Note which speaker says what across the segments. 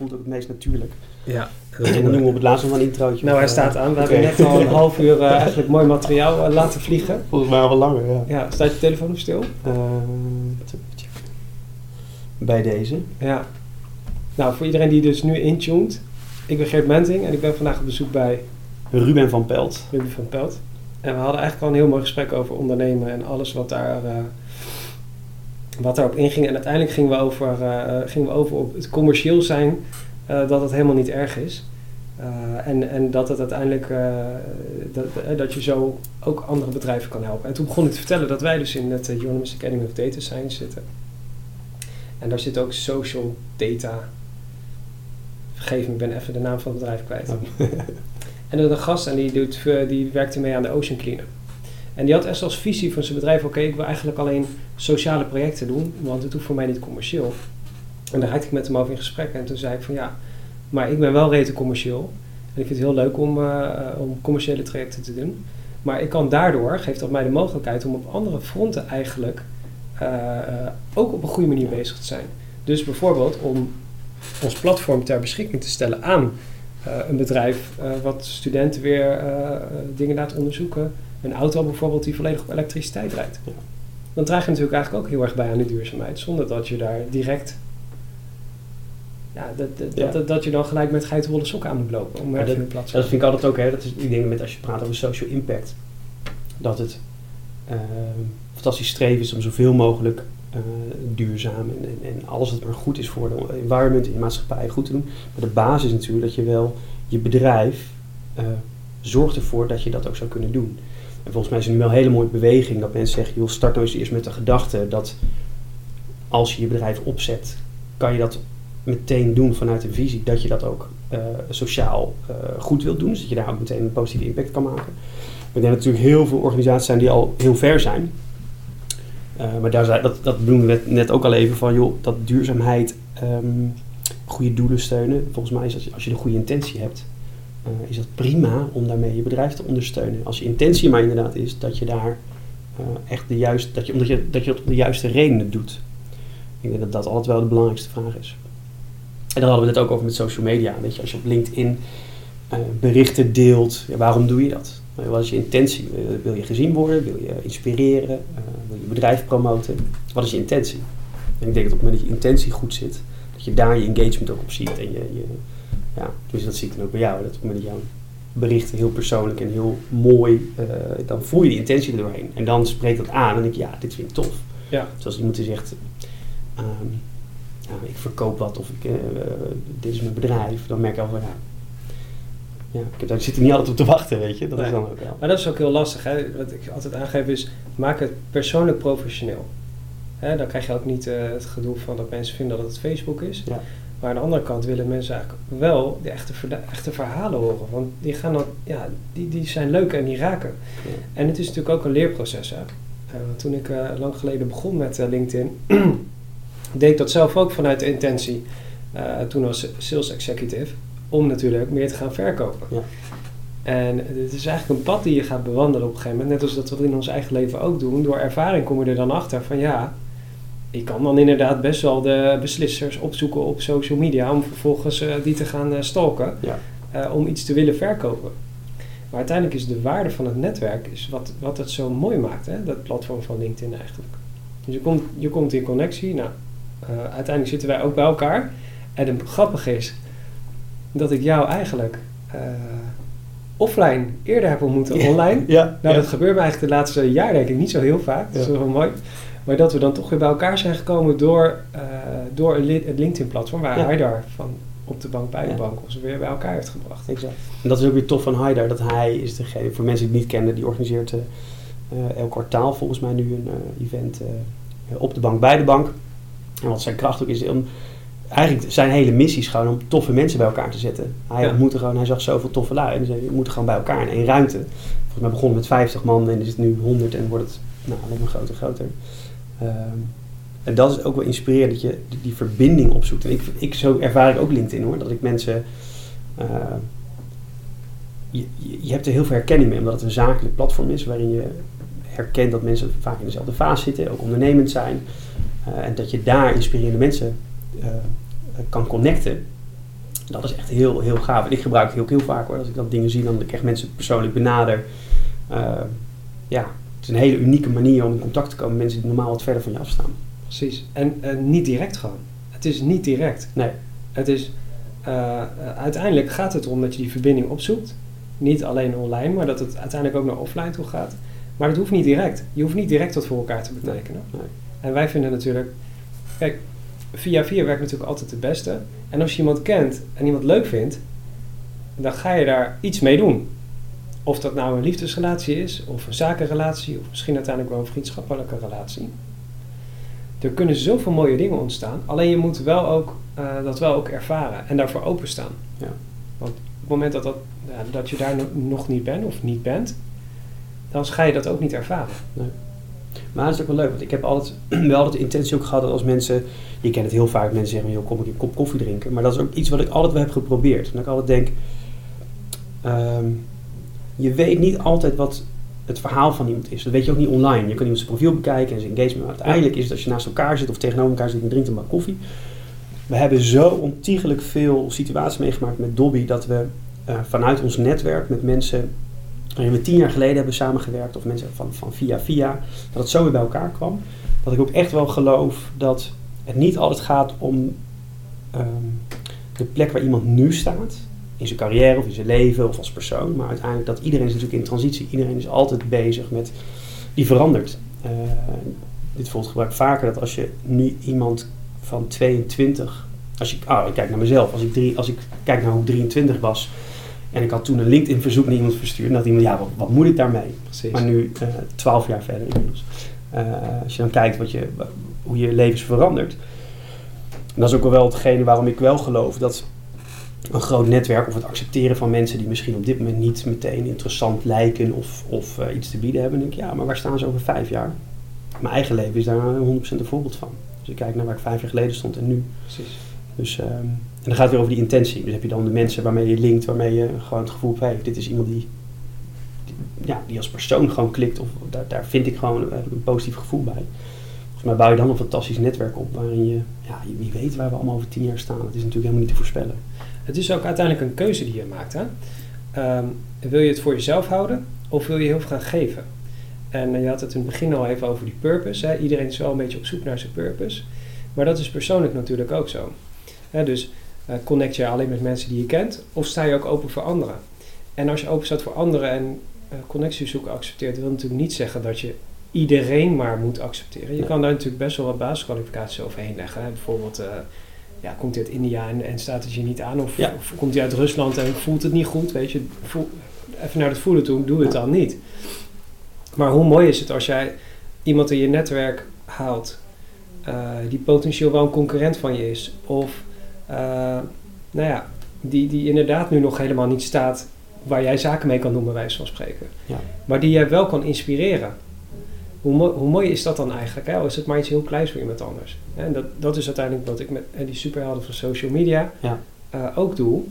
Speaker 1: voelt ook het meest natuurlijk.
Speaker 2: Ja.
Speaker 1: En dan doen we op het laatst nog wel een introotje.
Speaker 2: Nou, hij
Speaker 1: Of,
Speaker 2: staat
Speaker 1: eh,
Speaker 2: aan. We hebben net al een half uur eh, eigenlijk mooi materiaal eh, laten vliegen.
Speaker 1: Volgens mij al wel langer, ja.
Speaker 2: Ja, staat je telefoon nog stil?
Speaker 1: Eh, checken. Bij deze.
Speaker 2: Ja. Nou, voor iedereen die dus nu intuned. Ik ben Geert Menting en ik ben vandaag op bezoek bij
Speaker 1: Ruben van Pelt.
Speaker 2: Ruben van Pelt. En we hadden eigenlijk al een heel mooi gesprek over ondernemen en alles wat daar... eh, wat daarop inging. En uiteindelijk gingen we over, eh, gingen we over op het commercieel zijn, eh, dat het helemaal niet erg is. Eh, en, en dat het uiteindelijk, eh, dat, eh, dat je zo ook andere bedrijven kan helpen. En toen begon ik te vertellen dat wij dus in het eh, Journalist Academy of Data Science zitten. En daar zit ook social data. Vergeef me, ik ben even de naam van het bedrijf kwijt. En er is een gast en die, doet, eh, die werkte mee aan de Ocean Cleaner. En die had echt als visie van zijn bedrijf, oké, ik wil eigenlijk alleen sociale projecten doen, want het hoeft voor mij niet commercieel. En daar raakte ik met hem over in gesprek en toen zei ik van ja, maar ik ben wel rete commercieel. En ik vind het heel leuk om, eh, eh, om commerciële trajecten te doen. Maar ik kan daardoor, geeft dat mij de mogelijkheid om op andere fronten eigenlijk eh, ook op een goede manier bezig te zijn. Dus bijvoorbeeld om ons platform ter beschikking te stellen aan een bedrijf wat studenten weer dingen laat onderzoeken. Een auto bijvoorbeeld die volledig op elektriciteit rijdt.
Speaker 1: Ja.
Speaker 2: Dan draag je natuurlijk eigenlijk ook heel erg bij aan de duurzaamheid, zonder dat je daar direct. Ja, dat, dat,
Speaker 1: Ja.
Speaker 2: Dat, dat je dan gelijk met geitenwolle sokken aan moet lopen om
Speaker 1: Maar dat-
Speaker 2: een plaats
Speaker 1: Dat vind ik altijd ook, hè, dat is, ik denk met als je praat over social impact, dat het eh, fantastisch streven is om zoveel mogelijk eh, duurzaam en, en, en alles wat maar goed is voor de environment en de maatschappij goed te doen. Maar de basis is natuurlijk dat je wel je bedrijf eh, zorgt ervoor dat je dat ook zou kunnen doen. En volgens mij is er nu wel een hele mooie beweging dat mensen zeggen, joh, start nou eens eerst met de gedachte dat als je je bedrijf opzet, kan je dat meteen doen vanuit een visie dat je dat ook eh, sociaal eh, goed wilt doen. Dus dat je daar ook meteen een positieve impact kan maken. Ik denk dat natuurlijk heel veel organisaties zijn die al heel ver zijn. Eh, maar daar dat, dat we net, ook al even van, joh, dat duurzaamheid, ehm, goede doelen steunen. Volgens mij is dat als je een goede intentie hebt, is dat prima om daarmee je bedrijf te ondersteunen. Als je intentie maar inderdaad is dat je daar eh, echt de juiste, dat je, omdat je, dat je het om de juiste redenen doet. Ik denk dat dat altijd wel de belangrijkste vraag is. En daar hadden we het ook over met social media. Weet je, als je op LinkedIn eh, berichten deelt, ja, waarom doe je dat? Nou, Wat is je intentie? Eh, Wil je gezien worden? Wil je inspireren? Eh, wil je bedrijf promoten? Wat is je intentie? En ik denk dat op het moment dat je intentie goed zit, dat je daar je engagement ook op ziet. En je, je, ja, dus dat zie ik dan ook bij jou. Dat op het moment dat jouw berichten heel persoonlijk en heel mooi, eh, dan voel je die intentie er doorheen. En dan spreekt dat aan en denk je, ja, dit vind ik tof.
Speaker 2: Ja.
Speaker 1: Zoals iemand die zegt, ehm, ik verkoop wat of ik, eh, dit is mijn bedrijf, dan merk ik al van ja, ja ik, heb, daar zit er niet altijd op te wachten, weet je. Dat is dan ook wel.
Speaker 2: Maar dat is ook heel lastig. Hè? Wat ik altijd aangeef is, maak het persoonlijk professioneel. Hè? Dan krijg je ook niet eh, het gedoe van dat mensen vinden dat het Facebook is.
Speaker 1: Ja.
Speaker 2: Maar aan de andere kant willen mensen eigenlijk wel de echte, echte verhalen horen. Want die, gaan dan, ja, die, die zijn leuk en die raken.
Speaker 1: Ja.
Speaker 2: En het is natuurlijk ook een leerproces. Hè? Eh, toen ik eh, lang geleden begon met eh, LinkedIn, deed ik dat zelf ook vanuit de intentie. toen als sales executive. Om natuurlijk meer te gaan verkopen.
Speaker 1: Ja.
Speaker 2: En het is eigenlijk een pad die je gaat bewandelen op een gegeven moment. Net als dat we in ons eigen leven ook doen. Door ervaring kom je er dan achter van ja, ik kan dan inderdaad best wel de beslissers opzoeken op social media. Om vervolgens eh, die te gaan eh, stalken.
Speaker 1: Ja.
Speaker 2: eh, om iets te willen verkopen. Maar uiteindelijk is de waarde van het netwerk is wat, wat het zo mooi maakt. Hè? Dat platform van LinkedIn eigenlijk. Dus je komt, je komt in connectie. Nou, uiteindelijk zitten wij ook bij elkaar. En het grappige is dat ik jou eigenlijk offline eerder heb ontmoet dan online.
Speaker 1: Ja,
Speaker 2: Nou, dat gebeurt me eigenlijk de laatste jaar denk ik niet zo heel vaak. Dat is wel mooi. Maar dat we dan toch weer bij elkaar zijn gekomen door, eh, door het LinkedIn-platform... waar
Speaker 1: Ja.
Speaker 2: Haidar van op de bank bij de
Speaker 1: Ja.
Speaker 2: bank ons weer bij elkaar heeft gebracht.
Speaker 1: Exact. En dat is ook weer tof van Haidar, dat hij is degene, voor mensen die het niet kennen, die organiseert eh, elk kwartaal volgens mij nu een eh, event op de bank, bij de bank. En wat zijn kracht ook is, om, eigenlijk zijn hele missie is gewoon om toffe mensen bij elkaar te zetten. Hij
Speaker 2: Ja.
Speaker 1: ontmoette gewoon, hij zag zoveel toffe lui en zei, we moeten gewoon bij elkaar in één ruimte. Volgens mij begonnen met 50 man en is het nu 100 en wordt het nou, alleen maar groter en groter. Ehm, en dat is ook wel inspirerend, dat je die, verbinding opzoekt. En ik, ik, zo ervaar ik ook LinkedIn hoor, dat ik mensen... eh, je, je, hebt er heel veel herkenning mee, omdat het een zakelijk platform is waarin je herkent dat mensen vaak in dezelfde fase zitten, ook ondernemend zijn. eh, en dat je daar inspirerende mensen eh, kan connecten. Dat is echt heel, heel gaaf. En ik gebruik het ook heel vaak hoor. Als ik dat dingen zie, dan ik mensen persoonlijk benader. Uh, ja, het is een hele unieke manier om in contact te komen met mensen die normaal wat verder van je afstaan.
Speaker 2: Precies. En uh, niet direct gewoon. Het is niet direct.
Speaker 1: Nee.
Speaker 2: Het is, uh, uiteindelijk gaat het erom dat je die verbinding opzoekt. Niet alleen online, maar dat het uiteindelijk ook naar offline toe gaat. Maar dat hoeft niet direct. Je hoeft niet direct wat voor elkaar te betekenen.
Speaker 1: Nee.
Speaker 2: En wij vinden natuurlijk, kijk, via via werkt natuurlijk altijd het beste. En als je iemand kent en iemand leuk vindt, dan ga je daar iets mee doen. Of dat nou een liefdesrelatie is, of een zakenrelatie, of misschien uiteindelijk wel een vriendschappelijke relatie. Er kunnen zoveel mooie dingen ontstaan. Alleen je moet wel ook, uh, dat wel ook ervaren en daarvoor openstaan.
Speaker 1: Ja.
Speaker 2: Want op het moment dat, dat, ja, dat je daar nog niet bent of niet bent, dan ga je dat ook niet ervaren.
Speaker 1: Nee. Maar dat is ook wel leuk, want ik heb altijd, wel altijd de intentie ook gehad dat als mensen, je kent het heel vaak, mensen zeggen, joh, kom ik een kop koffie drinken. Maar dat is ook iets wat ik altijd wel heb geprobeerd. En dat ik altijd denk, um, je weet niet altijd wat het verhaal van iemand is. Dat weet je ook niet online. Je kan iemand zijn profiel bekijken en zijn engagement. Maar uiteindelijk is het als je naast elkaar zit of tegenover elkaar zit en drinkt een bak koffie. We hebben zo ontiegelijk veel situaties meegemaakt met Dobby dat we uh, vanuit ons netwerk met mensen waarin we tien jaar geleden hebben samengewerkt, of mensen van, van via via, dat het zo weer bij elkaar kwam. Dat ik ook echt wel geloof dat het niet altijd gaat om um, de plek waar iemand nu staat, in zijn carrière of in zijn leven of als persoon, maar uiteindelijk dat iedereen is natuurlijk in transitie. Iedereen is altijd bezig met, die verandert. Uh, dit volgt gebruik vaker dat als je nu iemand van 22, als je, oh, ik kijk naar mezelf, als ik, drie, als ik kijk naar hoe ik 23 was, en ik had toen een LinkedIn-verzoek naar iemand verstuurd. En dat iemand, ja, wat, wat moet ik daarmee?
Speaker 2: Precies.
Speaker 1: Maar nu, uh, twaalf jaar verder inmiddels. Uh, als je dan kijkt wat je, hoe je levens verandert. En dat is ook wel hetgene waarom ik wel geloof dat een groot netwerk of het accepteren van mensen die misschien op dit moment niet meteen interessant lijken of, of uh, iets te bieden hebben. denk ik, ja, maar waar staan ze over vijf jaar? Mijn eigen leven is daar 100% een voorbeeld van. Dus ik kijk naar waar ik vijf jaar geleden stond en nu.
Speaker 2: Precies.
Speaker 1: Dus, um, en dan gaat het weer over die intentie. Dus heb je dan de mensen waarmee je linkt, waarmee je gewoon het gevoel hebt, hey, dit is iemand die, die, ja, die als persoon gewoon klikt. Of daar, daar vind ik gewoon een, een positief gevoel bij. Volgens mij bouw je dan een fantastisch netwerk op waarin je, ja, wie weet waar we allemaal over tien jaar staan. Dat is natuurlijk helemaal niet te voorspellen.
Speaker 2: Het is ook uiteindelijk een keuze die je maakt. Hè? Um, wil je het voor jezelf houden of wil je heel veel gaan geven? En uh, je had het in het begin al even over die purpose. Hè? Iedereen is wel een beetje op zoek naar zijn purpose. Maar dat is persoonlijk natuurlijk ook zo. Hè? Dus uh, connect je alleen met mensen die je kent of sta je ook open voor anderen? En als je open staat voor anderen en uh, connectiezoeken accepteert, wil natuurlijk niet zeggen dat je iedereen maar moet accepteren. Je
Speaker 1: Nee.
Speaker 2: kan daar natuurlijk best wel wat basiskwalificaties overheen leggen. Hè? Bijvoorbeeld, uh, ja, komt hij uit India en, en staat het je niet aan? Of,
Speaker 1: Ja.
Speaker 2: of komt hij uit Rusland en voelt het niet goed? Weet je, voel, even naar het voelen toe, doe het dan niet. Maar hoe mooi is het als jij iemand in je netwerk haalt uh, die potentieel wel een concurrent van je is. Of, uh, nou ja, die, die inderdaad nu nog helemaal niet staat waar jij zaken mee kan doen, bij wijze van spreken.
Speaker 1: Ja.
Speaker 2: Maar die jij wel kan inspireren. Hoe, mo hoe mooi is dat dan eigenlijk? Hè? Al is het maar iets heel kleins voor iemand anders. En dat, dat is uiteindelijk wat ik met en die superhelden van social media
Speaker 1: Ja.
Speaker 2: uh, ook doe.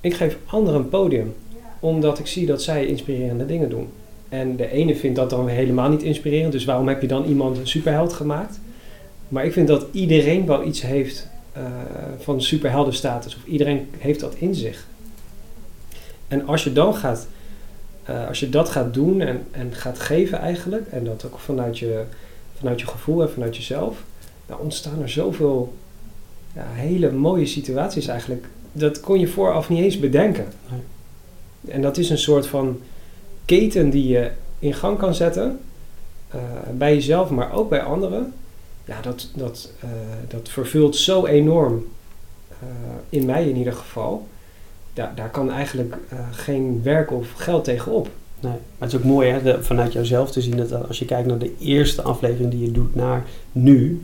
Speaker 2: Ik geef anderen een podium. Omdat ik zie dat zij inspirerende dingen doen. En de ene vindt dat dan helemaal niet inspirerend. Dus waarom heb je dan iemand een superheld gemaakt? Maar ik vind dat iedereen wel iets heeft uh, van superheldenstatus. Of iedereen heeft dat in zich. En als je dan gaat, uh, als je dat gaat doen en, en gaat geven eigenlijk, en dat ook vanuit je, vanuit je gevoel en vanuit jezelf, dan ontstaan er zoveel ja, hele mooie situaties eigenlijk. Dat kon je vooraf niet eens bedenken.
Speaker 1: Nee.
Speaker 2: En dat is een soort van keten die je in gang kan zetten, uh, bij jezelf, maar ook bij anderen. Ja, dat, dat, uh, dat vervult zo enorm, in mij in ieder geval. Daar, daar kan eigenlijk uh, geen werk of geld tegenop.
Speaker 1: Nee, maar het is ook mooi hè, de, vanuit jouzelf te zien dat als je kijkt naar de eerste aflevering die je doet naar nu,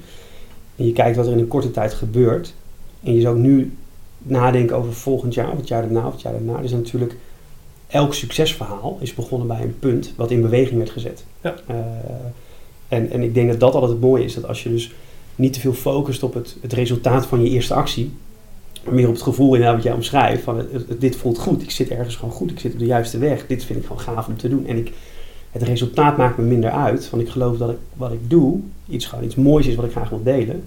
Speaker 1: en je kijkt wat er in een korte tijd gebeurt, en je zou nu nadenken over volgend jaar, of het jaar daarna, of het jaar daarna, is natuurlijk elk succesverhaal is begonnen bij een punt wat in beweging werd gezet.
Speaker 2: Ja.
Speaker 1: Uh, en, en ik denk dat dat altijd het mooie is, dat als je dus niet te veel focust op het, het resultaat van je eerste actie, meer op het gevoel inderdaad wat jij omschrijft, van het, het, dit voelt goed, ik zit ergens gewoon goed, ik zit op de juiste weg, dit vind ik gewoon gaaf om te doen. En ik, het resultaat maakt me minder uit, want ik geloof dat ik, wat ik doe, iets, gewoon iets moois is wat ik graag wil delen.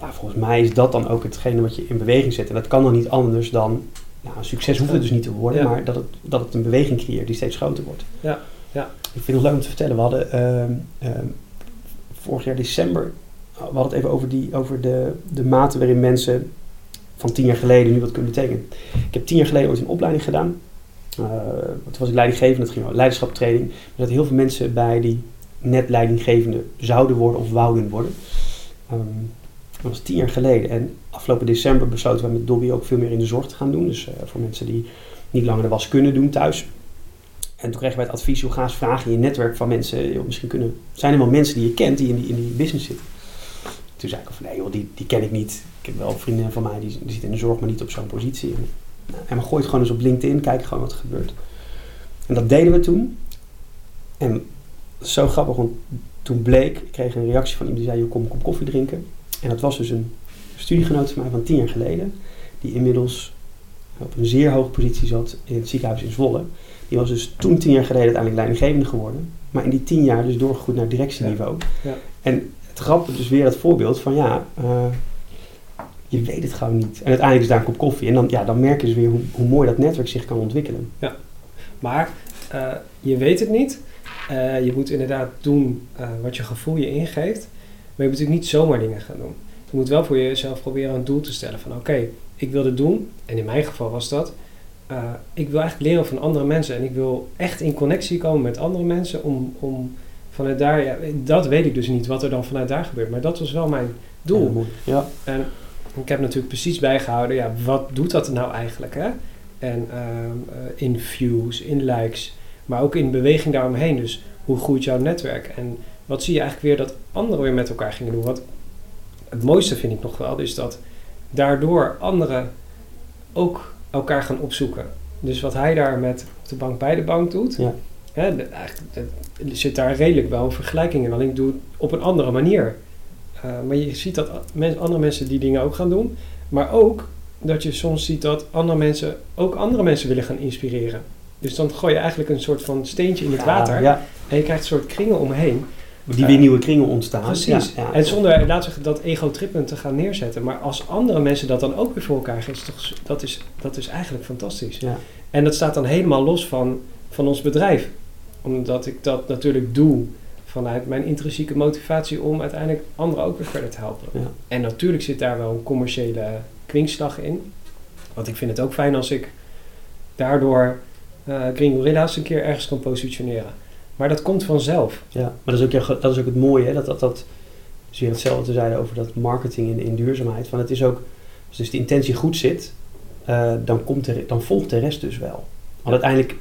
Speaker 1: Nou, volgens mij is dat dan ook hetgene wat je in beweging zet. En dat kan dan niet anders dan, nou, een succes hoeft het dus niet te worden,
Speaker 2: Ja.
Speaker 1: maar dat het, dat het een beweging creëert die steeds groter wordt.
Speaker 2: Ja, ja.
Speaker 1: Ik vind het leuk om te vertellen, we hadden ehm, ehm, vorig jaar december, we hadden het even over, die, over de, de mate waarin mensen van tien jaar geleden nu wat kunnen betekenen. Ik heb tien jaar geleden ooit een opleiding gedaan. Eh, toen was ik leidinggevende, het ging over leiderschaptraining. Er zaten heel veel mensen bij die net leidinggevende zouden worden of wouden worden. Ehm, dat was tien jaar geleden. En afgelopen december besloten we met Dobby ook veel meer in de zorg te gaan doen. Dus eh, voor mensen die niet langer de was kunnen doen thuis. En toen kregen wij het advies, hoe ga eens vragen in je netwerk van mensen. Joh, misschien kunnen, zijn er wel mensen die je kent die in die, in die business zitten. Toen zei ik al van nee joh, die, die ken ik niet. Ik heb wel vrienden van mij die, die zitten in de zorg, maar niet op zo'n positie. En, nou, en maar gooi het gewoon eens op LinkedIn, kijk gewoon wat er gebeurt. En dat deden we toen. En zo grappig, want toen bleek, ik kreeg een reactie van iemand die zei, joh, kom een kop koffie drinken. En dat was dus een studiegenoot van mij van tien jaar geleden, die inmiddels op een zeer hoge positie zat in het ziekenhuis in Zwolle. Die was dus toen tien jaar geleden uiteindelijk leidinggevende geworden, maar in die tien jaar dus doorgegroeid naar directieniveau.
Speaker 2: Ja.
Speaker 1: En het grappige dus weer het voorbeeld van ja, eh, je weet het gewoon niet. En uiteindelijk is daar een kop koffie en dan, ja, dan merk je dus weer hoe, hoe mooi dat netwerk zich kan ontwikkelen.
Speaker 2: Maar eh, je weet het niet. Eh, je moet inderdaad doen wat je gevoel je ingeeft. Maar je moet natuurlijk niet zomaar dingen gaan doen. Je moet wel voor jezelf proberen een doel te stellen van oké, ik wil dit doen. En in mijn geval was dat. ik wil eigenlijk leren van andere mensen. En ik wil echt in connectie komen met andere mensen. Om, om vanuit daar, ja, dat weet ik dus niet wat er dan vanuit daar gebeurt. Maar dat was wel mijn doel.
Speaker 1: Ja,
Speaker 2: En ik heb natuurlijk precies bijgehouden, ja, wat doet dat nou eigenlijk? Hè? En ehm, eh, in views, in likes, maar ook in beweging daaromheen. Dus hoe groeit jouw netwerk? En wat zie je eigenlijk weer dat anderen weer met elkaar gingen doen? Wat het mooiste vind ik nog wel, is dat daardoor anderen ook elkaar gaan opzoeken. Dus wat hij daar met op de bank bij de bank doet,
Speaker 1: Ja.
Speaker 2: Hè, de- eigenlijk, de- er zit daar redelijk wel een vergelijking in. Alleen ik doe het op een andere manier. Uh, maar je ziet dat men- andere mensen die dingen ook gaan doen. Maar ook dat je soms ziet dat andere mensen ook andere mensen willen gaan inspireren. Dus dan gooi je eigenlijk een soort van steentje in het
Speaker 1: Ja,
Speaker 2: water.
Speaker 1: Ja,
Speaker 2: En je krijgt een soort kringen omheen.
Speaker 1: die weer nieuwe kringen ontstaan.
Speaker 2: Precies.
Speaker 1: Ja, ja.
Speaker 2: En zonder, laten we zeggen, dat ego-trippen te gaan neerzetten. Maar als andere mensen dat dan ook weer voor elkaar geven, is toch, s- dat, is, dat is eigenlijk fantastisch.
Speaker 1: Ja.
Speaker 2: En dat staat dan helemaal los van, van ons bedrijf. Omdat ik dat natuurlijk doe vanuit mijn intrinsieke motivatie om uiteindelijk anderen ook weer verder te helpen.
Speaker 1: Ja.
Speaker 2: En natuurlijk zit daar wel een commerciële kwinkslag in. Want ik vind het ook fijn als ik daardoor eh Green Gorilla's een keer ergens kan positioneren. Maar dat komt vanzelf.
Speaker 1: Ja, maar dat is ook, dat is ook het mooie, hè? dat dat, dat dus weer hetzelfde te zeiden over dat marketing in, in duurzaamheid. Van het is ook, als dus de intentie goed zit, eh, dan, komt er, dan volgt de rest dus wel. Want uiteindelijk,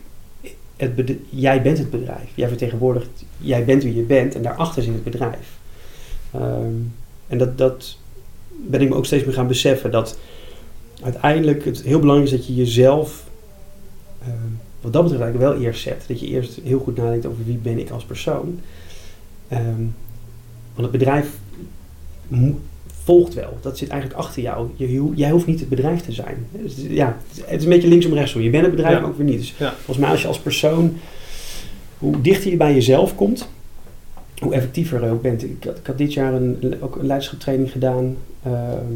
Speaker 1: het jij bent het bedrijf. Jij vertegenwoordigt, jij bent wie je bent en daarachter zit het bedrijf. Ehm, en dat, dat ben ik me ook steeds meer gaan beseffen, dat uiteindelijk het heel belangrijk is dat je jezelf ehm, wat dat betreft eigenlijk wel eerst zet. Dat je eerst heel goed nadenkt over wie ben ik als persoon. Ehm, want het bedrijf mo- volgt wel. Dat zit eigenlijk achter jou. Je, jij hoeft niet het bedrijf te zijn. Dus, ja, het is een beetje linksom rechtsom. Je bent het bedrijf,
Speaker 2: Ja.
Speaker 1: maar ook weer niet. Dus
Speaker 2: Ja.
Speaker 1: volgens mij als je als persoon, hoe dichter je bij jezelf komt, hoe effectiever je ook bent. Ik had, ik had dit jaar een, ook een leiderschaptraining gedaan ehm,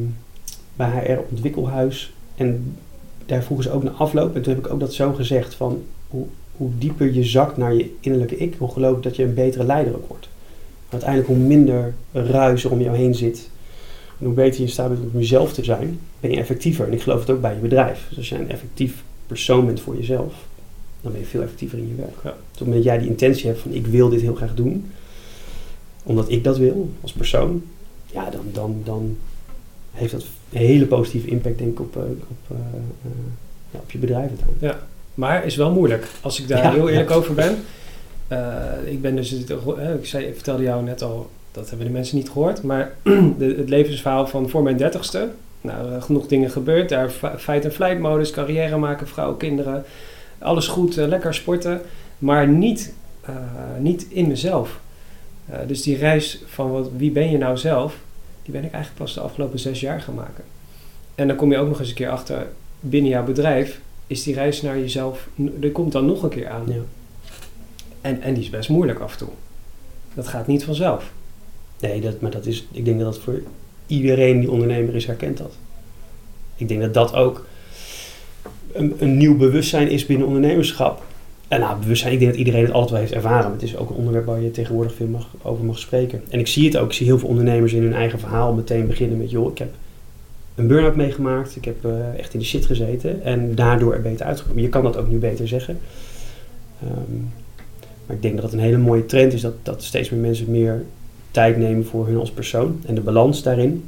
Speaker 1: bij HR Ontwikkelhuis. En daar vroegen ze ook naar afloop. En toen heb ik ook dat zo gezegd van hoe, hoe dieper je zakt naar je innerlijke ik, hoe geloof ik dat je een betere leider ook wordt. Uiteindelijk hoe minder ruis er om jou heen zit. En hoe beter je in staat bent om jezelf te zijn, ben je effectiever. En ik geloof het ook bij je bedrijf. Dus als je een effectief persoon bent voor jezelf, dan ben je veel effectiever in je werk.
Speaker 2: Ja.
Speaker 1: Dus op het jij die intentie hebt van ik wil dit heel graag doen, omdat ik dat wil als persoon, ja, dan, dan, dan heeft dat een hele positieve impact denk ik op, eh, op, eh, eh, ja, op je bedrijf uiteindelijk.
Speaker 2: Maar is wel moeilijk, als ik daar
Speaker 1: Ja,
Speaker 2: heel eerlijk
Speaker 1: ja.
Speaker 2: over ben. Ik ben dus, ik, zei, ik vertelde jou net al, dat hebben de mensen niet gehoord, maar de, het levensverhaal van voor mijn dertigste. Nou, genoeg dingen gebeurd. Daar fe- feit- en flightmodus, carrière maken, vrouwen, kinderen. Alles goed, eh, lekker sporten. Maar niet, eh, niet in mezelf. Eh, dus die reis van wat, wie ben je nou zelf, die ben ik eigenlijk pas de afgelopen zes jaar gaan maken. En dan kom je ook nog eens een keer achter, binnen jouw bedrijf is die reis naar jezelf, er komt dan nog een keer aan.
Speaker 1: Ja.
Speaker 2: En, en die is best moeilijk af en toe. Dat gaat niet vanzelf.
Speaker 1: Nee, dat, maar dat is, ik denk dat dat voor iedereen die ondernemer is herkent dat. Ik denk dat dat ook een, een nieuw bewustzijn is binnen ondernemerschap. En nou, bewustzijn, ik denk dat iedereen het altijd wel heeft ervaren. Het is ook een onderwerp waar je tegenwoordig veel mag, over mag spreken. En ik zie het ook, ik zie heel veel ondernemers in hun eigen verhaal meteen beginnen met... joh, ik heb een burn-out meegemaakt, ik heb uh, echt in de shit gezeten en daardoor er beter uitgekomen. Je kan dat ook nu beter zeggen. Um, maar ik denk dat het een hele mooie trend is dat, dat steeds meer mensen meer tijd nemen voor hun als persoon en de balans daarin.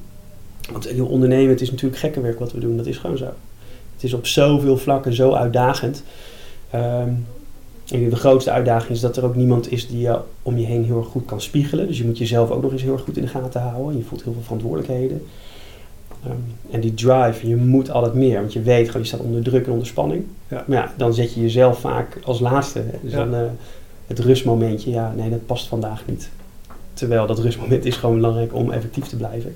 Speaker 1: Want heel ondernemen, het is natuurlijk gekke werk wat we doen, dat is gewoon zo. Het is op zoveel vlakken zo uitdagend. Um, de grootste uitdaging is dat er ook niemand is die je om je heen heel erg goed kan spiegelen. Dus je moet jezelf ook nog eens heel erg goed in de gaten houden. Je voelt heel veel verantwoordelijkheden. Um, en die drive, je moet altijd meer, want je weet gewoon, je staat onder druk en onder spanning. Ja. Maar ja, dan zet je jezelf vaak als laatste. Dus ja. dan uh, het rustmomentje, ja, nee, dat past vandaag niet. Terwijl dat rustmoment is gewoon belangrijk om effectief te blijven.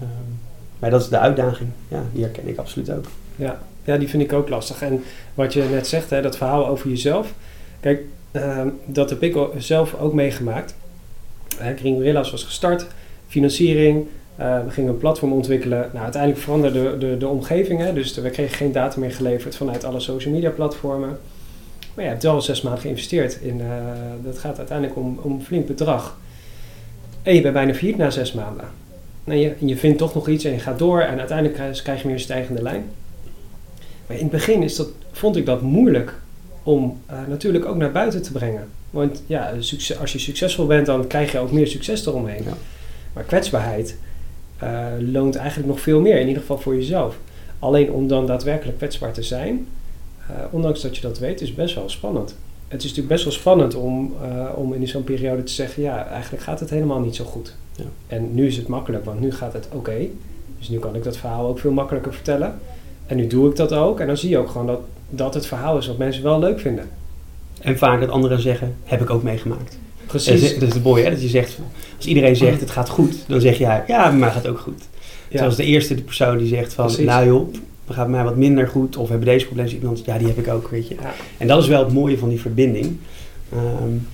Speaker 1: Um, maar dat is de uitdaging, ja, die herken ik absoluut ook.
Speaker 2: Ja, ja die vind ik ook lastig. En wat je net zegt, hè, dat verhaal over jezelf. Kijk, uh, dat heb ik zelf ook meegemaakt. Green Gorillas was gestart, financiering, uh, we gingen een platform ontwikkelen. Nou, uiteindelijk veranderde de, de, omgeving. Hè? Dus we kregen geen data meer geleverd vanuit alle social media platformen. Maar je hebt wel zes maanden geïnvesteerd. In, uh, dat gaat uiteindelijk om, om een flink bedrag. En je bent bijna failliet na zes maanden. En je, je vindt toch nog iets en je gaat door. En uiteindelijk krijg, krijg je meer een stijgende lijn. Maar in het begin is dat, vond ik dat moeilijk om uh, natuurlijk ook naar buiten te brengen. Want ja, als je succesvol bent, dan krijg je ook meer succes eromheen. Ja. Maar kwetsbaarheid, uh, loont eigenlijk nog veel meer, in ieder geval voor jezelf. Alleen om dan daadwerkelijk kwetsbaar te zijn, uh, ondanks dat je dat weet, is best wel spannend. Het is natuurlijk best wel spannend om, uh, om in zo'n periode te zeggen, ja, eigenlijk gaat het helemaal niet zo goed. Ja. En nu is het makkelijk, want nu gaat het oké. Okay. Dus nu kan ik dat verhaal ook veel makkelijker vertellen. En nu doe ik dat ook. En dan zie je ook gewoon dat, dat het verhaal is wat mensen wel leuk vinden.
Speaker 1: En vaak dat anderen zeggen, heb ik ook meegemaakt. Precies. Dat is, het mooie, hè? dat je zegt, als iedereen zegt het gaat goed, dan zeg jij, ja, maar het gaat ook goed. Ja. Zoals de eerste de persoon die zegt van, Precies. nou joh, het gaat mij wat minder goed, of hebben deze problemen, iemand, ja, die heb ik ook, weet je. Ja. En dat is wel het mooie van die verbinding. Um,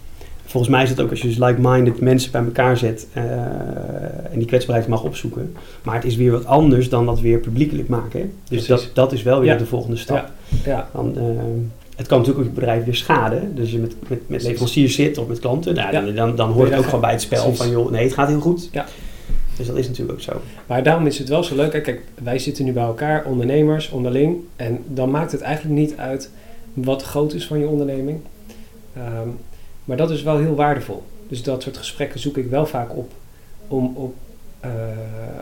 Speaker 1: volgens mij is het ook als je dus like-minded mensen bij elkaar zet uh, en die kwetsbaarheid mag opzoeken. Maar het is weer wat anders dan dat weer publiekelijk maken. Dus dat, dat is wel weer ja. de volgende stap. Ja. Dan, uh, het kan natuurlijk ook je bedrijf weer schaden. Dus je met, met, met leveranciers zit of met klanten, nou, ja. dan, dan, dan hoort het ook gewoon bij het spel Precies. van joh, nee, het gaat heel goed. Ja. Dus dat is natuurlijk ook zo.
Speaker 2: Maar daarom is het wel zo leuk. Kijk, wij zitten nu bij elkaar, ondernemers, onderling. En dan maakt het eigenlijk niet uit wat groot is van je onderneming. Um, maar dat is wel heel waardevol. Dus dat soort gesprekken zoek ik wel vaak op. Om op, uh,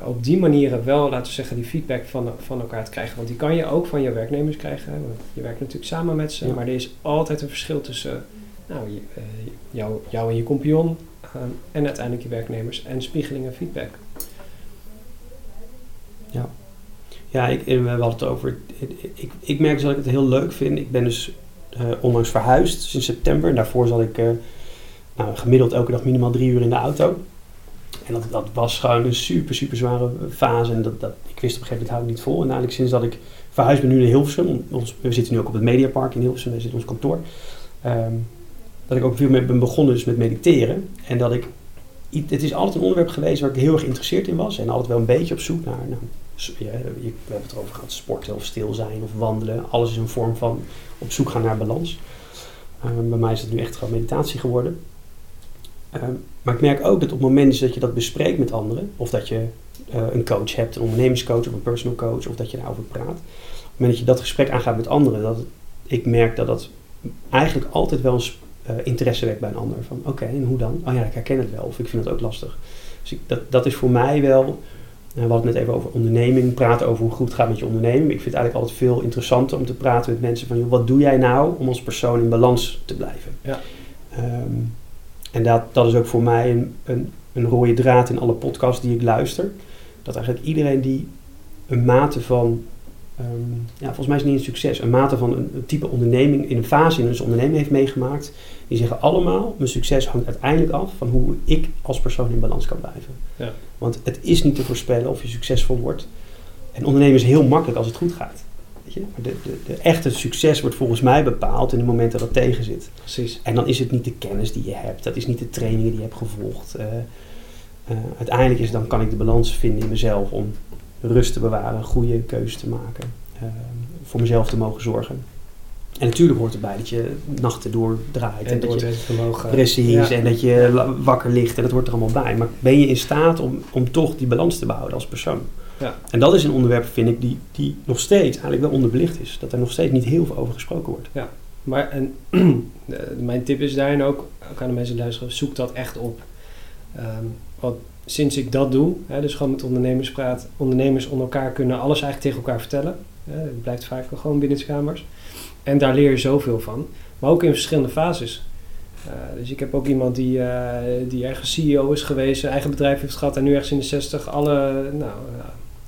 Speaker 2: op die manieren wel, laten we zeggen, die feedback van, van elkaar te krijgen. Want die kan je ook van je werknemers krijgen. Want je werkt natuurlijk samen met ze. Ja. Maar er is altijd een verschil tussen nou, je, uh, jou, jou en je compagnon. En uiteindelijk je werknemers. En spiegeling en feedback.
Speaker 1: Ja. Ja, ik, we hadden het over. Ik, ik, merk dus dat ik het heel leuk vind. Ik ben dus uh, onlangs verhuisd sinds september. En daarvoor zat ik uh, nou, gemiddeld elke dag minimaal drie uur in de auto. En dat, dat was gewoon een super, super zware fase. En dat, dat, ik wist op een gegeven moment hou ik niet vol. En eigenlijk sinds dat ik verhuisd ben nu naar Hilversum. Ons, we zitten nu ook op het Mediapark in Hilversum. Daar zit ons kantoor. Um, dat ik ook veel meer ben begonnen dus met mediteren. En dat ik... Het is altijd een onderwerp geweest waar ik heel erg geïnteresseerd in was. En altijd wel een beetje op zoek naar... Nou, we hebben het erover gehad, sporten of stil zijn of wandelen. Alles is een vorm van op zoek gaan naar balans. Um, bij mij is het nu echt gewoon meditatie geworden. Um, maar ik merk ook dat op het moment dat je dat bespreekt met anderen, of dat je uh, een coach hebt, een ondernemerscoach of een personal coach, of dat je daarover praat, op het moment dat je dat gesprek aangaat met anderen, dat ik merk dat dat eigenlijk altijd wel eens uh, interesse wekt bij een ander. Van oké, okay, en hoe dan? Oh ja, ik herken het wel, of ik vind het ook lastig. Dus ik, dat, dat is voor mij wel we hadden het net even over onderneming, praten over hoe goed het gaat met je onderneming. Ik vind het eigenlijk altijd veel interessanter om te praten met mensen van, joh, wat doe jij nou om als persoon in balans te blijven? Ja. Um, en dat, dat is ook voor mij een, een, een rode draad in alle podcasts die ik luister. Dat eigenlijk iedereen die een mate van, um, ja, volgens mij is het niet een succes, een mate van een, een type onderneming, in een fase in een onderneming heeft meegemaakt, die zeggen allemaal, mijn succes hangt uiteindelijk af van hoe ik als persoon in balans kan blijven. Ja. Want het is niet te voorspellen of je succesvol wordt. En ondernemen is heel makkelijk als het goed gaat. Weet je? Maar de, de, de echte succes wordt volgens mij bepaald in de momenten dat het tegen zit.
Speaker 2: Precies.
Speaker 1: En dan is het niet de kennis die je hebt, dat is niet de trainingen die je hebt gevolgd. Uh, eh, uiteindelijk is dan kan ik de balans vinden in mezelf om rust te bewaren, goede keuzes te maken, eh, voor mezelf te mogen zorgen. En natuurlijk hoort erbij dat je nachten doordraait en,
Speaker 2: En
Speaker 1: dat je
Speaker 2: doorzettingsvermogen.
Speaker 1: Precies,
Speaker 2: Ja.
Speaker 1: en dat je wakker ligt en dat hoort er allemaal bij. Maar ben je in staat om, om toch die balans te behouden als persoon?
Speaker 2: Ja.
Speaker 1: En dat is een onderwerp, vind ik, die, die nog steeds eigenlijk wel onderbelicht is. Dat er nog steeds niet heel veel over gesproken wordt.
Speaker 2: Maar en, de- mijn tip is daarin ook, ook aan de mensen die luisteren, zoek dat echt op. Ehm, want sinds ik dat doe, hè, dus gewoon met ondernemers praat, ondernemers onder elkaar kunnen alles eigenlijk tegen elkaar vertellen. Hè, het blijft vaak gewoon binnen de kamers. En daar leer je zoveel van. Maar ook in verschillende fases. Eh, dus ik heb ook iemand die, eh, die ergens CEO is geweest, zijn eigen bedrijf heeft gehad en nu ergens in de 60 alle, nou, eh,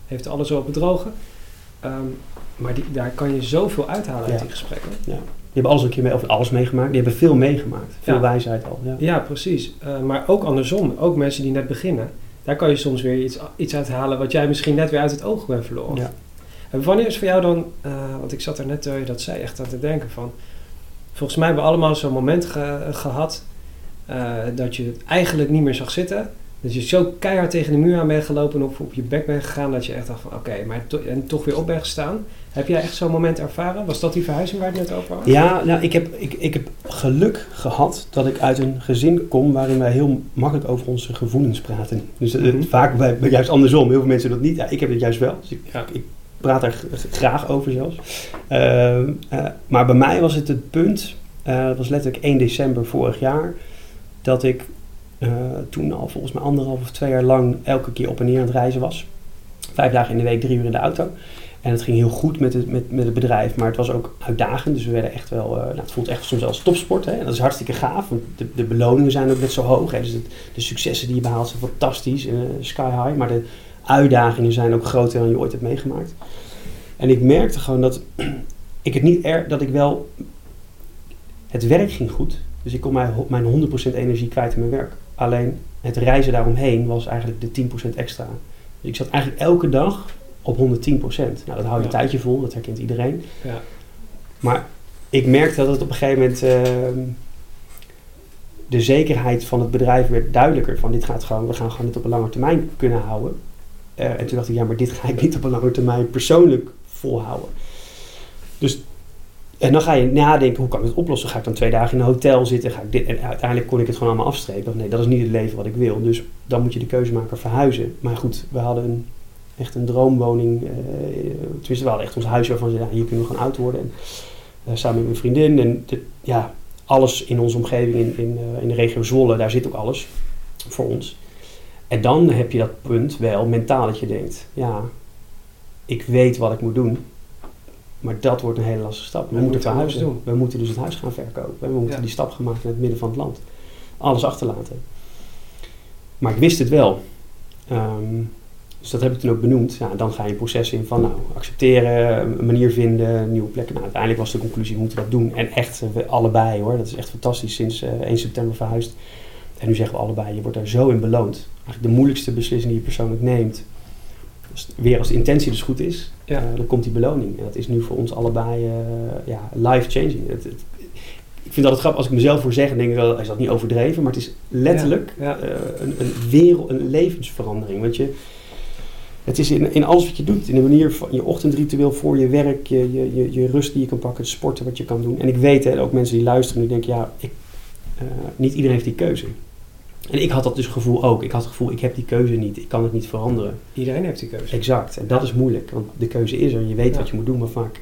Speaker 2: heeft alles op het droge. Ehm, maar die, daar kan je zoveel uithalen uit
Speaker 1: Ja.
Speaker 2: die gesprekken.
Speaker 1: Die hebben alles een keer mee, of alles meegemaakt. Die hebben veel meegemaakt. Veel
Speaker 2: Ja.
Speaker 1: wijsheid al. Ja.
Speaker 2: Ja, precies. Eh, maar ook andersom, ook mensen die net beginnen, daar kan je soms weer iets, iets uit halen wat jij misschien net weer uit het oog bent verloren.
Speaker 1: Ja.
Speaker 2: En wanneer is voor jou dan, eh, want ik zat er net terwijl je dat zei, echt aan te denken van, volgens mij hebben we allemaal zo'n moment ge- gehad eh, dat je het eigenlijk niet meer zag zitten. Dat je zo keihard tegen de muur aan bent gelopen of op je bek bent gegaan dat je echt dacht van oké, maar to- en toch weer op bent gestaan. Heb jij echt zo'n moment ervaren? Was dat die verhuizing waar het net over had?
Speaker 1: Ja, nou, ik, heb, ik, ik heb geluk gehad dat ik uit een gezin kom waarin wij heel makkelijk over onze gevoelens praten. Dus eh,
Speaker 2: Mhm.
Speaker 1: vaak bij, bij- juist andersom. Heel veel mensen dat niet. Ja, ik heb het juist wel. Dus ik,
Speaker 2: Ja.
Speaker 1: ik praat daar graag over zelfs. Ehm, eh, maar bij mij was het het punt, eh, dat was letterlijk 1 december vorig jaar, dat ik toen al volgens mij anderhalf of twee jaar lang elke keer op en neer aan het reizen was. Vijf dagen in de week, drie uur in de auto. En het ging heel goed met het, met, met het bedrijf, maar het was ook uitdagend. Dus we werden echt wel, eh, nou, het voelt echt soms als topsport. Hè? En dat is hartstikke gaaf, want de, de beloningen zijn ook net zo hoog. Hè? Dus de, successen die je behaalt zijn fantastisch, eh, sky high. Maar de uitdagingen zijn ook groter dan je ooit hebt meegemaakt. En ik merkte gewoon dat ik het niet erg, dat ik wel, het werk ging goed. Dus ik kon mijn, mijn 100% energie kwijt in mijn werk. Alleen het reizen daaromheen was eigenlijk de 10% extra. Dus ik zat eigenlijk elke dag op 110%. Nou, dat hou je een tijdje vol, dat herkent iedereen.
Speaker 2: Ja.
Speaker 1: Maar ik merkte dat het op een gegeven moment ehm, de zekerheid van het bedrijf werd duidelijker. Van dit gaat gewoon, we gaan gewoon dit op een lange termijn kunnen houden. Eh, en toen dacht ik, ja, maar dit ga ik niet op een lange termijn persoonlijk volhouden. Dus, en dan ga je nadenken, hoe kan ik het oplossen? Ga ik dan twee dagen in een hotel zitten? Ga ik dit? En uiteindelijk kon ik het gewoon allemaal afstrepen. Nee, dat is niet het leven wat ik wil. Dus dan moet je de keuze maken verhuizen. Maar goed, we hadden een, echt een droomwoning. eh, tenminste, we hadden echt ons huis waarvan ze ja, hier kunnen we gewoon oud worden. En, eh, samen met mijn vriendin. En ja, alles in onze omgeving in, in, eh, in de regio Zwolle, daar zit ook alles voor ons. En dan heb je dat punt wel mentaal dat je denkt, ja, ik weet wat ik moet doen. Maar dat wordt een hele lastige stap. We,
Speaker 2: We
Speaker 1: moeten
Speaker 2: moeten
Speaker 1: verhuizen.
Speaker 2: doen.
Speaker 1: We moeten dus het huis gaan verkopen. We moeten
Speaker 2: Ja.
Speaker 1: die stap gaan maken naar het midden van het land. Alles achterlaten. Maar ik wist het wel. Ehm, dus dat heb ik toen ook benoemd. Ja, dan ga je een proces in van nou, accepteren, een manier vinden, nieuwe plekken. Nou, uiteindelijk was de conclusie, we moeten dat doen. En echt, eh, we allebei hoor. Dat is echt fantastisch sinds eh, 1 september verhuisd. En nu zeggen we allebei, je wordt daar zo in beloond. Eigenlijk de moeilijkste beslissing die je persoonlijk neemt. Dus weer als de intentie dus goed is,
Speaker 2: Ja.
Speaker 1: eh, dan komt die beloning. En dat is nu voor ons allebei eh, ja, life-changing. Het, het- ik vind dat het grappig als ik mezelf voor zeg, en denk ik wel, is dat niet overdreven, maar het is letterlijk
Speaker 2: Ja.
Speaker 1: eh, een, een wereld, een levensverandering. Want je, het is in, in alles wat je doet, in de manier van je ochtendritueel voor je werk, je, je, je, je rust die je kan pakken, het sporten wat je kan doen. En ik weet, hè, ook mensen die luisteren, die denken, ja, ik, eh, niet iedereen heeft die keuze. En ik had dat dus gevoel ook. Ik had het gevoel, ik heb die keuze niet, ik kan het niet veranderen.
Speaker 2: Iedereen heeft die keuze.
Speaker 1: Exact. En dat is moeilijk, want de keuze is er. Je weet
Speaker 2: Ja.
Speaker 1: wat je moet doen, maar vaak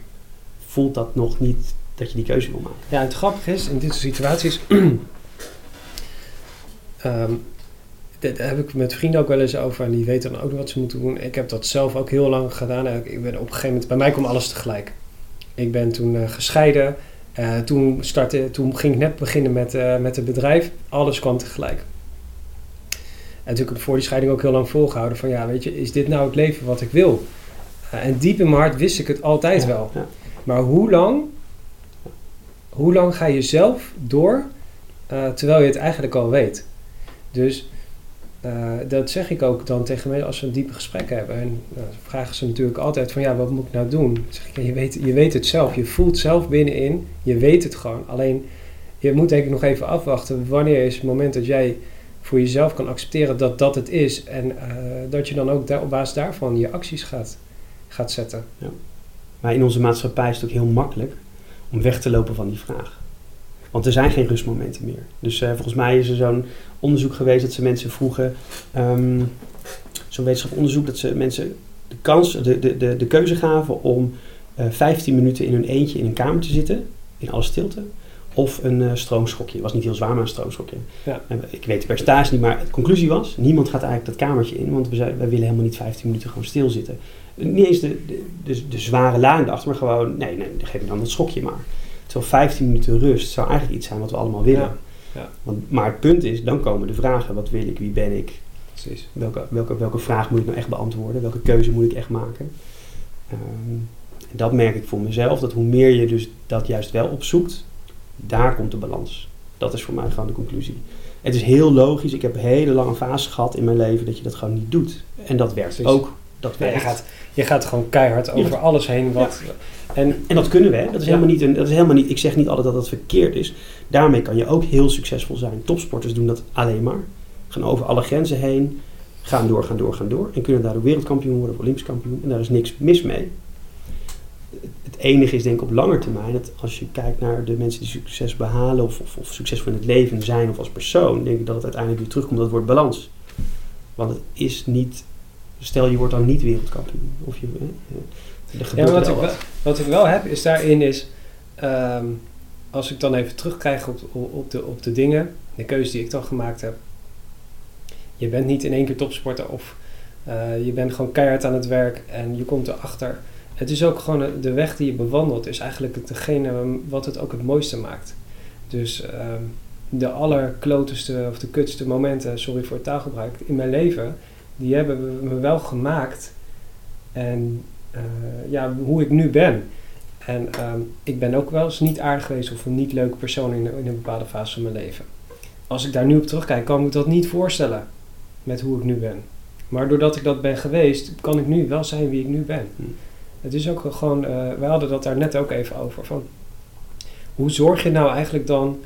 Speaker 1: voelt dat nog niet dat je die keuze wil maken.
Speaker 2: Ja, en het grappige is, in dit soort situaties... ehm, daar heb ik met vrienden ook wel eens over en die weten dan ook wat ze moeten doen. Ik heb dat zelf ook heel lang gedaan. Ik ben op een gegeven moment, bij mij kwam alles tegelijk. Ik ben toen eh, gescheiden. Eh, toen, startte, toen ging ik net beginnen met, eh, met het bedrijf. Alles kwam tegelijk. En natuurlijk heb ik voor die scheiding ook heel lang volgehouden van ja, weet je, is dit nou het leven wat ik wil? En diep in mijn hart wist ik het altijd
Speaker 1: Ja,
Speaker 2: wel.
Speaker 1: ja.
Speaker 2: Maar hoe lang, hoe lang ga je zelf door terwijl je het eigenlijk al weet? Dus eh, dat zeg ik ook dan tegen mensen als we een diepe gesprek hebben. En dan vragen ze natuurlijk altijd van ja, wat moet ik nou doen? Zeg ik, ja, je, weet, je weet het zelf. Je voelt zelf binnenin. Je weet het gewoon. Alleen je moet denk ik nog even afwachten. Wanneer is het moment dat jij voor jezelf kan accepteren dat dat het is. En eh, dat je dan ook daar, op basis daarvan je acties gaat, gaat zetten.
Speaker 1: Maar in onze maatschappij is het ook heel makkelijk om weg te lopen van die vraag. Want er zijn geen rustmomenten meer. Dus eh, volgens mij is er zo'n onderzoek geweest dat ze mensen vroegen, ehm, zo'n wetenschappelijk onderzoek, dat ze mensen de kans, de, de, de, de keuze gaven om eh 15 minuten in hun eentje in een kamer te zitten, in alle stilte, of een eh, stroomschokje. Het was niet heel zwaar, maar een stroomschokje.
Speaker 2: Ja.
Speaker 1: Ik weet de percentage niet, maar de conclusie was, niemand gaat eigenlijk dat kamertje in, want we, zijn, wij willen helemaal niet 15 minuten gewoon stilzitten. Niet eens de, de, de, de zware laan erachter, maar gewoon, nee, nee, geef me dan dat schokje maar. Terwijl 15 minuten rust zou eigenlijk iets zijn wat we allemaal willen.
Speaker 2: Ja, ja.
Speaker 1: Want, maar het punt is, dan komen de vragen. Wat wil ik? Wie ben ik?
Speaker 2: Precies.
Speaker 1: Welke, welke, welke vraag moet ik nou echt beantwoorden? Welke keuze moet ik echt maken? Ehm, en dat merk ik voor mezelf. Dat hoe meer je dus dat juist wel opzoekt, daar komt de balans. Dat is voor mij gewoon de conclusie. Het is heel logisch. Ik heb een hele lange fase gehad in mijn leven dat je dat gewoon niet doet. En dat werkt
Speaker 2: Precies.
Speaker 1: ook. Dat
Speaker 2: Ja, je,
Speaker 1: werkt.
Speaker 2: gaat, je gaat gewoon keihard over alles heen. Wat, en,
Speaker 1: En dat kunnen we. Hè? Dat is, helemaal niet een, dat is helemaal niet. Ik zeg niet altijd dat dat verkeerd is. Daarmee kan je ook heel succesvol zijn. Topsporters doen dat alleen maar. Gaan over alle grenzen heen. Gaan door, gaan door, gaan door. En kunnen daardoor wereldkampioen worden of olympisch kampioen. En daar is niks mis mee. Het enige is denk ik op lange termijn. Dat als je kijkt naar de mensen die succes behalen. Of, of, of succesvol in het leven zijn of als persoon. Denk ik dat het uiteindelijk weer terugkomt. Dat wordt balans. Want het is niet... Stel je wordt dan niet wereldkampioen. Of je... hè,
Speaker 2: ja, wat, ik wel, wat ik wel heb, is daarin is... ehm, als ik dan even terugkrijg op, op, de, op de dingen, de keuze die ik dan gemaakt heb. Je bent niet in één keer topsporter of eh, je bent gewoon keihard aan het werk en je komt erachter. Het is ook gewoon de- weg die je bewandelt, is eigenlijk degene wat het ook het mooiste maakt. Dus ehm, de allerklotenste of de kutste momenten, sorry voor het taalgebruik, in mijn leven, die hebben me wel gemaakt. En ja, hoe ik nu ben. En ehm, ik ben ook wel eens niet aardig geweest of een niet leuke persoon in, in een bepaalde fase van mijn leven. Als ik daar nu op terugkijk, kan ik me dat niet voorstellen met hoe ik nu ben. Maar doordat ik dat ben geweest, kan ik nu wel zijn wie ik nu ben.
Speaker 1: Hm.
Speaker 2: Het is ook gewoon, eh wij hadden dat daar net ook even over. Van, hoe zorg je nou eigenlijk dan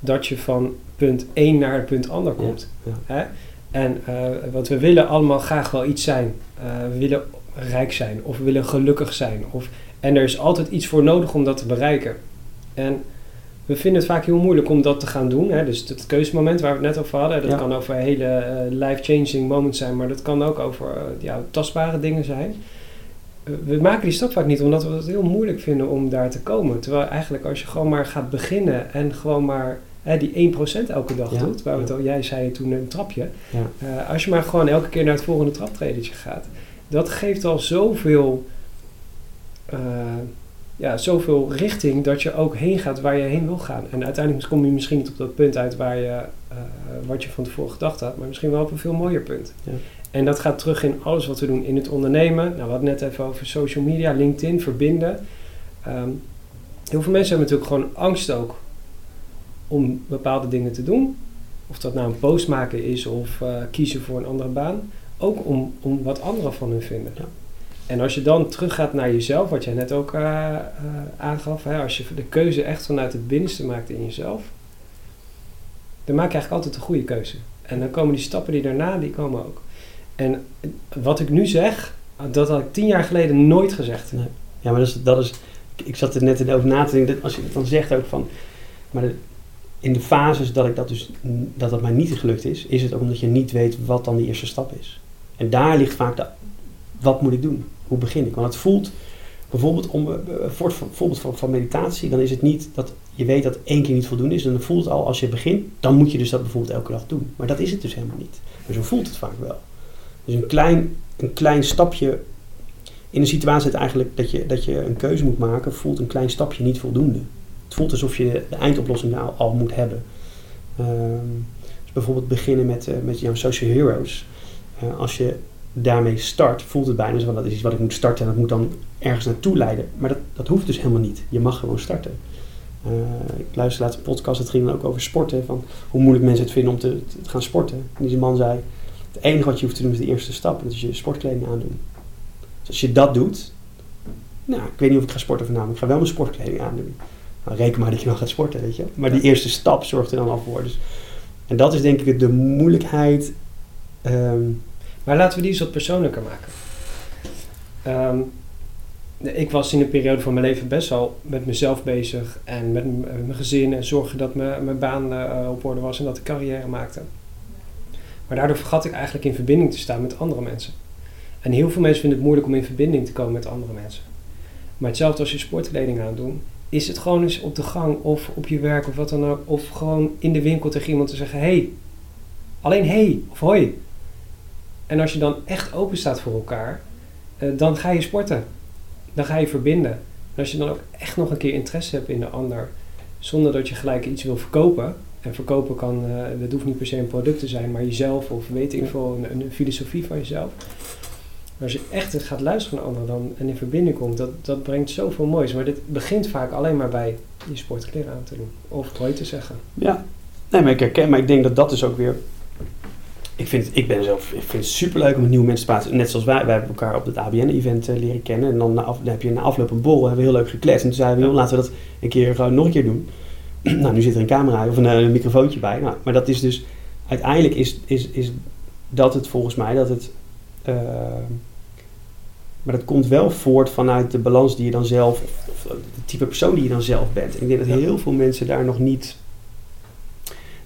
Speaker 2: dat je van punt 1 naar punt ander komt?
Speaker 1: Ja,
Speaker 2: Hè? En eh, want we willen allemaal graag wel iets zijn. Eh, we willen rijk zijn of willen gelukkig zijn. Of, en er is altijd iets voor nodig om dat te bereiken. En we vinden het vaak heel moeilijk om dat te gaan doen. Hè? Dus het keuzemoment waar we het net over hadden, dat
Speaker 1: Ja.
Speaker 2: kan over hele eh, life-changing moments zijn, maar dat kan ook over eh, ja, tastbare dingen zijn. Eh, we maken die stap vaak niet omdat we het heel moeilijk vinden om daar te komen. Terwijl eigenlijk als je gewoon maar gaat beginnen en gewoon maar hè, die 1% elke dag
Speaker 1: Ja.
Speaker 2: doet, waar we het al, jij zei toen een trapje. als je maar gewoon elke keer naar het volgende traptredetje gaat, dat geeft al zoveel, eh, ja, zoveel richting dat je ook heen gaat waar je heen wil gaan. En uiteindelijk kom je misschien niet op dat punt uit waar je, eh, wat je van tevoren gedacht had, maar misschien wel op een veel mooier punt.
Speaker 1: Ja.
Speaker 2: En dat gaat terug in alles wat we doen in het ondernemen. Nou, we hadden net even over social media, LinkedIn, verbinden. Ehm, heel veel mensen hebben natuurlijk gewoon angst ook om bepaalde dingen te doen. Of dat nou een post maken is of eh, kiezen voor een andere baan. Ook om, om wat anderen van hun vinden.
Speaker 1: Ja.
Speaker 2: En als je dan teruggaat naar jezelf, wat jij net ook eh, eh, aangaf. Hè, als je de keuze echt vanuit het binnenste maakt in jezelf. Dan maak je eigenlijk altijd de goede keuze. En dan komen die stappen die daarna, die komen ook. En wat ik nu zeg, dat had ik tien jaar geleden nooit gezegd.
Speaker 1: Ja, maar dat is, dat is, ik zat er net in over na te denken, als je het dan zegt ook van, maar de- in de fases dat ik dat dus, dat dat mij niet gelukt is, is het ook omdat je niet weet wat dan de eerste stap is. En daar ligt vaak de, wat moet ik doen? Hoe begin ik? Want het voelt, bijvoorbeeld om, eh, eh, voor het van, van meditatie, dan is het niet dat je weet dat één keer niet voldoende is, en dan voelt het al als je begint, dan moet je dus dat bijvoorbeeld elke dag doen. Maar dat is het dus helemaal niet. Maar zo voelt het vaak wel. Dus een klein, een klein stapje in een situatie dat eigenlijk dat je, dat je een keuze moet maken, voelt een klein stapje niet voldoende. Het voelt alsof je de eindoplossing al, al moet hebben. Ehm, dus bijvoorbeeld beginnen met, eh, met jouw social heroes. Eh, als je daarmee start, voelt het bijna zo van dat is iets wat ik moet starten en dat moet dan ergens naartoe leiden. Maar dat, dat hoeft dus helemaal niet. Je mag gewoon starten. Eh, ik luisterde laatst een podcast, het ging dan ook over sporten. Van hoe moeilijk mensen het vinden om te, te gaan sporten. En deze man zei, het enige wat je hoeft te doen is de eerste stap. Dat is je sportkleding aandoen. Dus als je dat doet, nou, ik weet niet of ik ga sporten vanavond, ik ga wel mijn sportkleding aandoen. Nou, reken maar dat je wel gaat sporten, weet je. Maar die eerste stap zorgt er dan al voor. Dus En dat is denk ik de moeilijkheid. ehm,
Speaker 2: Maar laten we die eens wat persoonlijker maken. Ehm, ik was in een periode van mijn leven best wel met mezelf bezig en met eh, mijn gezin en zorgen dat mijn, baan eh, op orde was en dat ik carrière maakte. Maar daardoor vergat ik eigenlijk in verbinding te staan met andere mensen. En heel veel mensen vinden het moeilijk om in verbinding te komen met andere mensen. Maar hetzelfde als je sportkleding aandoet, is het gewoon eens op de gang of op je werk of wat dan ook, of gewoon in de winkel tegen iemand te zeggen: hey, alleen hey of hoi. En als je dan echt open staat voor elkaar, eh, dan ga je sporten. Dan ga je verbinden. En als je dan ook echt nog een keer interesse hebt in de ander, zonder dat je gelijk iets wil verkopen. En verkopen kan, eh dat hoeft niet per se een product te zijn, maar jezelf of weet ik veel, een, een filosofie van jezelf. Maar als je echt gaat luisteren naar anderen dan, en in verbinding komt, dat, dat brengt zoveel moois. Maar dit begint vaak alleen maar bij je sportkleren aan te doen. Of hoi te zeggen.
Speaker 1: Ja, nee, maar ik herken, maar ik denk dat dat is ook weer. Ik, vind, het- ik ben zelf, ik vind het superleuk om met nieuwe mensen te praten. Net zoals wij, wij hebben elkaar op het ABN-event eh, leren kennen. En dan, na af, dan heb je na afloop een borrel, hebben we heel leuk gekletst. En toen zeiden we, joh, laten we dat een keer gewoon nog een keer doen. nou, nu zit er een camera of een, eh, een microfoontje bij. Nou, maar dat is dus, uiteindelijk is, is, is dat het volgens mij, dat het... eh, maar dat komt wel voort vanuit de balans die je dan zelf, of, of het type persoon die je dan zelf bent. En ik denk dat heel veel mensen daar nog niet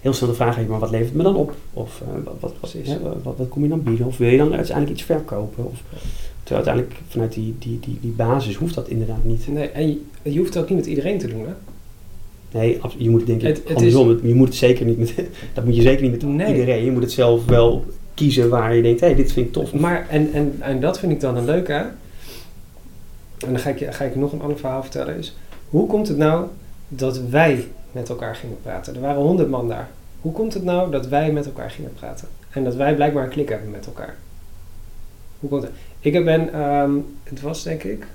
Speaker 1: heel snel de vraag hebben, maar wat levert het me dan op? Of eh, wat, wat, wat, hè, wat, wat, kom je dan bieden? Of wil je dan uiteindelijk iets verkopen? Of, terwijl uiteindelijk vanuit die, die, die, die basis hoeft dat inderdaad niet.
Speaker 2: Nee, en je, je hoeft het ook niet met iedereen te doen, hè?
Speaker 1: Nee, je moet het denk ik
Speaker 2: Het- het.
Speaker 1: Je moet het zeker niet met, dat moet je zeker niet met
Speaker 2: Nee.
Speaker 1: iedereen. Je moet het zelf wel kiezen waar je denkt, hé, hey, dit vind ik tof.
Speaker 2: Maar, en, en, en dat vind ik dan een leuke. hè? En dan ga ik, je- ga ik nog een ander verhaal vertellen. Is, hoe komt het nou dat wij met elkaar gingen praten? Er waren honderd man daar. Hoe komt het nou dat wij met elkaar gingen praten? En dat wij blijkbaar een klik hebben met elkaar. Hoe komt het? Ik ben, ehm, het was denk ik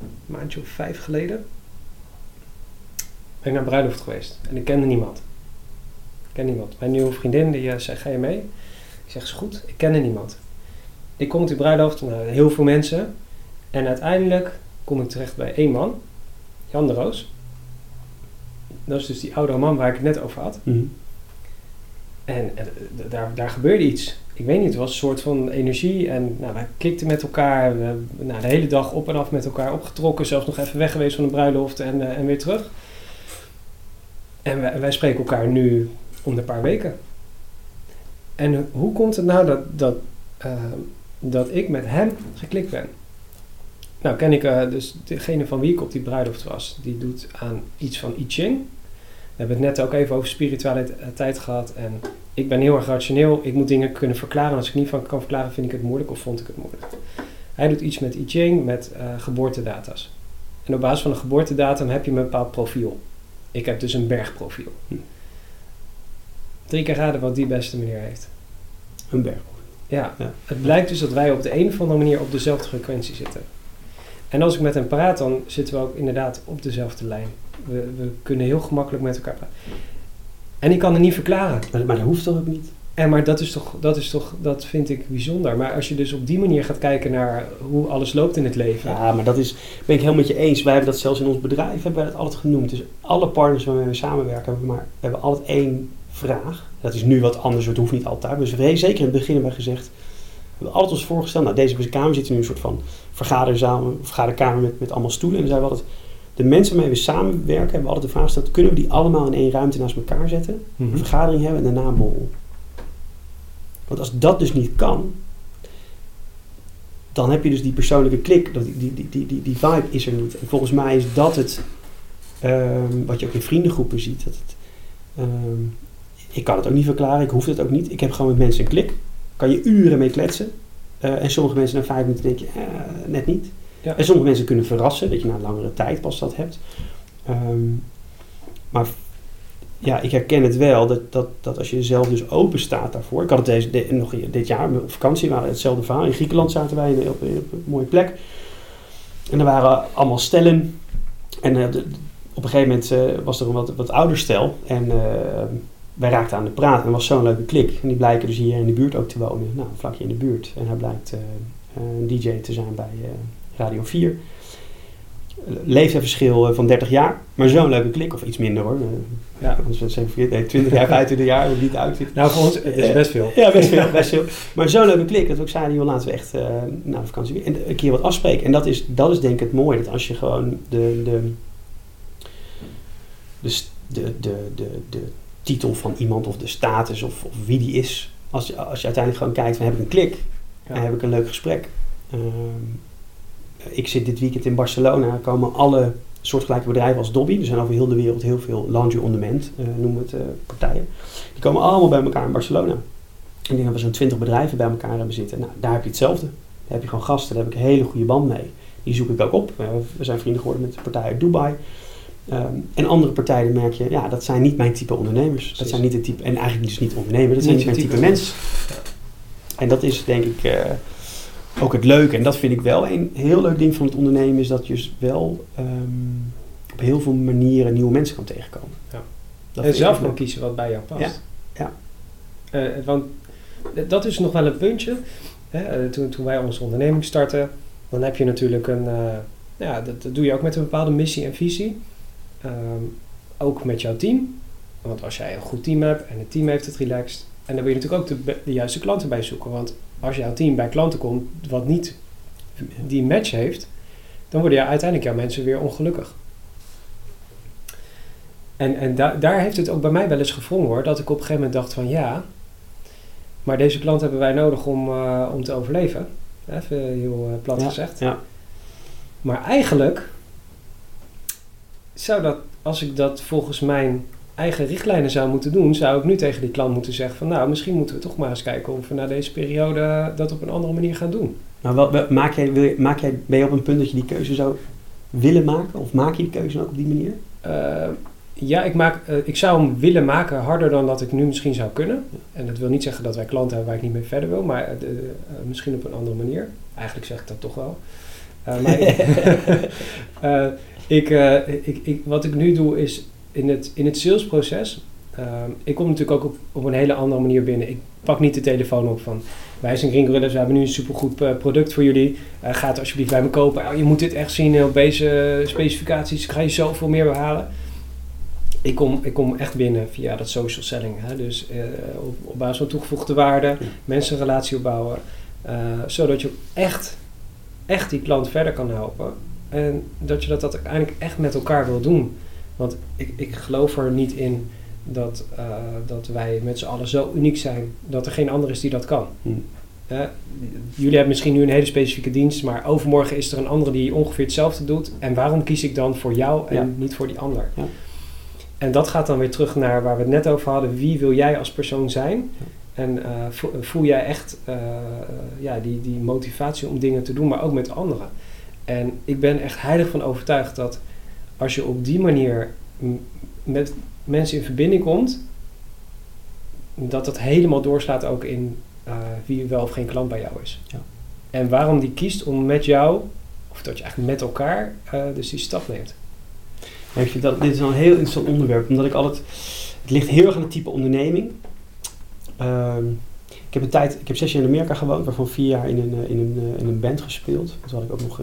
Speaker 2: een maandje of vijf geleden, ben ik naar bruiloft geweest. En ik kende niemand. Ik ken niemand. Mijn nieuwe vriendin die eh, zei, ga je mee? Ik zeg, is goed. Ik kende niemand. Ik kom op die bruiloft, nou, heel veel mensen. En uiteindelijk kom ik terecht bij één man, Jan de Roos. Dat is dus die oudere man waar ik het net over had.
Speaker 1: Mhm.
Speaker 2: En eh, daar, daar gebeurde iets. Ik weet niet, het was een soort van energie. En nou, wij klikten met elkaar. We nou, de hele dag op en af met elkaar opgetrokken. Zelfs nog even weg geweest van de bruiloft en, eh, en weer terug. En wij, spreken elkaar nu om de paar weken. En hoe komt het nou dat, dat, eh, dat ik met hem geklikt ben? Nou, ken ik eh, dus degene van wie ik op die bruiloft was. Die doet aan iets van I Ching. We hebben het net ook even over spiritualiteit gehad. En ik ben heel erg rationeel. Ik moet dingen kunnen verklaren. Als ik niet van kan verklaren, vind ik het moeilijk of vond ik het moeilijk. Hij doet iets met I Ching, met eh, geboortedata's. En op basis van een geboortedatum heb je een bepaald profiel. Ik heb dus een bergprofiel.
Speaker 1: Hm.
Speaker 2: Drie keer raden wat die beste meneer heeft.
Speaker 1: Een berg.
Speaker 2: Ja,
Speaker 1: Ja.
Speaker 2: het blijkt dus dat wij op de een of andere manier op dezelfde frequentie zitten. En als ik met hem praat, dan zitten we ook inderdaad op dezelfde lijn. We, we kunnen heel gemakkelijk met elkaar praten. En ik kan het niet verklaren.
Speaker 1: Maar, maar dat hoeft toch ook niet?
Speaker 2: En maar dat is toch, dat is toch, dat vind ik bijzonder. Maar als je dus op die manier gaat kijken naar hoe alles loopt in het leven.
Speaker 1: Ja, maar dat is, ben ik helemaal met je eens. Wij hebben dat zelfs in ons bedrijf, hebben wij dat altijd genoemd. Dus alle partners waarmee we samenwerken, hebben, we maar, we hebben altijd één vraag. Dat is nu wat anders, het hoeft niet altijd. Dus we zeker in het begin hebben we gezegd, we hebben altijd ons voorgesteld, nou deze kamer zit nu in een soort van vergaderzaal, vergaderkamer met, met allemaal stoelen. En dan zeiden we altijd, de mensen waarmee we samenwerken, hebben we altijd de vraag gesteld, kunnen we die allemaal in één ruimte naast elkaar zetten?
Speaker 2: Mhm.
Speaker 1: een vergadering hebben en daarna een borrel. Want als dat dus niet kan, dan heb je dus die persoonlijke klik, die, die, die, die, die vibe is er niet. En volgens mij is dat het, ehm, wat je ook in vriendengroepen ziet. Dat het, ehm, ik kan het ook niet verklaren, ik hoef het ook niet. Ik heb gewoon met mensen een klik. Kan je uren mee kletsen. Eh, en sommige mensen na vijf minuten denk je, eh, net niet.
Speaker 2: Ja.
Speaker 1: En sommige mensen kunnen verrassen, dat je na een langere tijd pas dat hebt. Ehm, maar ja, ik herken het wel, dat, dat, dat als je zelf dus open staat daarvoor. Ik had het deze, de- nog dit jaar op vakantie, we hadden hetzelfde verhaal. In Griekenland zaten wij op, een mooie plek. En er waren allemaal stellen. En eh, op een gegeven moment eh, was er een wat, wat ouder stel. En eh, wij raakten aan de praat. En er was zo'n leuke klik. En die blijken dus hier in de buurt ook te wonen. Nou, vlakje in de buurt. En hij blijkt een DJ te zijn bij Radio 4. Leeftijdsverschil eh, van 30 jaar. Maar zo'n leuke klik. Of iets minder hoor. Eh,
Speaker 2: Ja.
Speaker 1: Anders zijn ze vergeten, nee, 20 jaar, 25 jaar, hoe niet uitziet.
Speaker 2: Nou, voor ons het is best veel.
Speaker 1: Ja, best veel, best veel. Maar zo'n leuke klik, dat we ook zeiden, joh, laten we echt uh, na de vakantie weer en een keer wat afspreken. En dat is, dat is denk ik het mooie, dat als je gewoon de, de, de, de, de, de, de titel van iemand of de status of, of wie die is, als, je, als je uiteindelijk gewoon kijkt van heb ik een klik
Speaker 2: Ja.
Speaker 1: en heb ik een leuk gesprek. Ehm, ik zit dit weekend in Barcelona, er komen alle soortgelijke bedrijven als Dobby. Er zijn over heel de wereld heel veel laundry on demand, uh, noemen we het, uh, partijen. Die komen allemaal bij elkaar in Barcelona. Ik denk dat we zo'n 20 bedrijven bij elkaar hebben zitten. Nou, daar heb je hetzelfde. Daar heb je gewoon gasten, daar heb ik een hele goede band mee. Die zoek ik ook op. Uh, we zijn vrienden geworden met de partij uit Dubai. Um, en andere partijen merk je, ja, dat zijn niet mijn type ondernemers. Precies. Dat zijn niet het type, en eigenlijk dus niet ondernemers, dat zijn niet, niet mijn type, type mens. Ja. En dat is denk ik ook het leuke. En dat vind ik wel een heel leuk ding van het ondernemen, is dat je dus wel um, op heel veel manieren nieuwe mensen kan tegenkomen.
Speaker 2: Ja. Dat en zelf kan kiezen wat bij jou past.
Speaker 1: Ja. ja.
Speaker 2: Uh, want dat is nog wel een puntje. Hè? Toen, toen wij onze onderneming starten, dan heb je natuurlijk een, uh, ja, dat, dat doe je ook met een bepaalde missie en visie. Um, ook met jouw team. Want als jij een goed team hebt en het team heeft het relaxed. En dan wil je natuurlijk ook de, de juiste klanten bij zoeken. Want als jouw team bij klanten komt wat niet die match heeft, dan worden ja, uiteindelijk jouw mensen weer ongelukkig. En, en da daar heeft het ook bij mij wel eens gevrongen hoor. Dat ik op een gegeven moment dacht van ja, maar deze klant hebben wij nodig om, uh, om te overleven. Even heel uh, plat
Speaker 1: ja,
Speaker 2: gezegd.
Speaker 1: Ja.
Speaker 2: Maar eigenlijk zou dat, als ik dat volgens mijn eigen richtlijnen zou moeten doen, zou ik nu tegen die klant moeten zeggen van nou, misschien moeten we toch maar eens kijken of we na deze periode dat op een andere manier gaan doen.
Speaker 1: Maar wel, maak jij, wil je, maak jij, ben je op een punt dat je die keuze zou willen maken? Of maak je die keuze ook op die manier?
Speaker 2: Uh, ja, ik, maak, uh, ik zou hem willen maken harder dan dat ik nu misschien zou kunnen. En dat wil niet zeggen dat wij klanten hebben waar ik niet mee verder wil, maar uh, misschien op een andere manier. Eigenlijk zeg ik dat toch wel. maar ik, ik, ik, wat ik nu doe is in het, in het salesproces. Uh, ik kom natuurlijk ook op, op een hele andere manier binnen. Ik pak niet de telefoon op van wij zijn Green we hebben nu een supergoed uh, product voor jullie. Uh, ga het alsjeblieft bij me kopen. Oh, je moet dit echt zien op deze specificaties. Ga je zoveel meer behalen. Ik kom, ik kom echt binnen via dat social selling. Hè? Dus op, basis van toegevoegde waarde, mensen een relatie opbouwen. zodat je echt, echt die klant verder kan helpen. En dat je dat, dat uiteindelijk echt met elkaar wil doen. Want ik, ik geloof er niet in dat, uh, dat wij met z'n allen zo uniek zijn dat er geen ander is die dat kan.
Speaker 1: Hmm.
Speaker 2: Uh, jullie hebben misschien nu een hele specifieke dienst, maar overmorgen is er een andere die ongeveer hetzelfde doet. En waarom kies ik dan voor jou en
Speaker 1: Ja.
Speaker 2: niet voor die ander?
Speaker 1: Ja.
Speaker 2: En dat gaat dan weer terug naar waar we het net over hadden. Wie wil jij als persoon zijn? En eh, vo- voel jij echt eh, ja, die, die motivatie om dingen te doen, maar ook met anderen? En ik ben echt heilig van overtuigd dat als je op die manier met mensen in verbinding komt, dat dat helemaal doorslaat ook in eh, wie wel of geen klant bij jou is.
Speaker 1: Ja.
Speaker 2: En waarom die kiest om met jou, of dat je eigenlijk met elkaar, eh, dus die stap neemt.
Speaker 1: Ja, ik vind dat, dit is een heel interessant onderwerp, omdat ik altijd... Het ligt heel erg aan het type onderneming. Ehm, ik heb een tijd, ik heb zes jaar in Amerika gewoond, waarvan vier jaar in een, eh, in een, in een band gespeeld. Toen had ik ook nog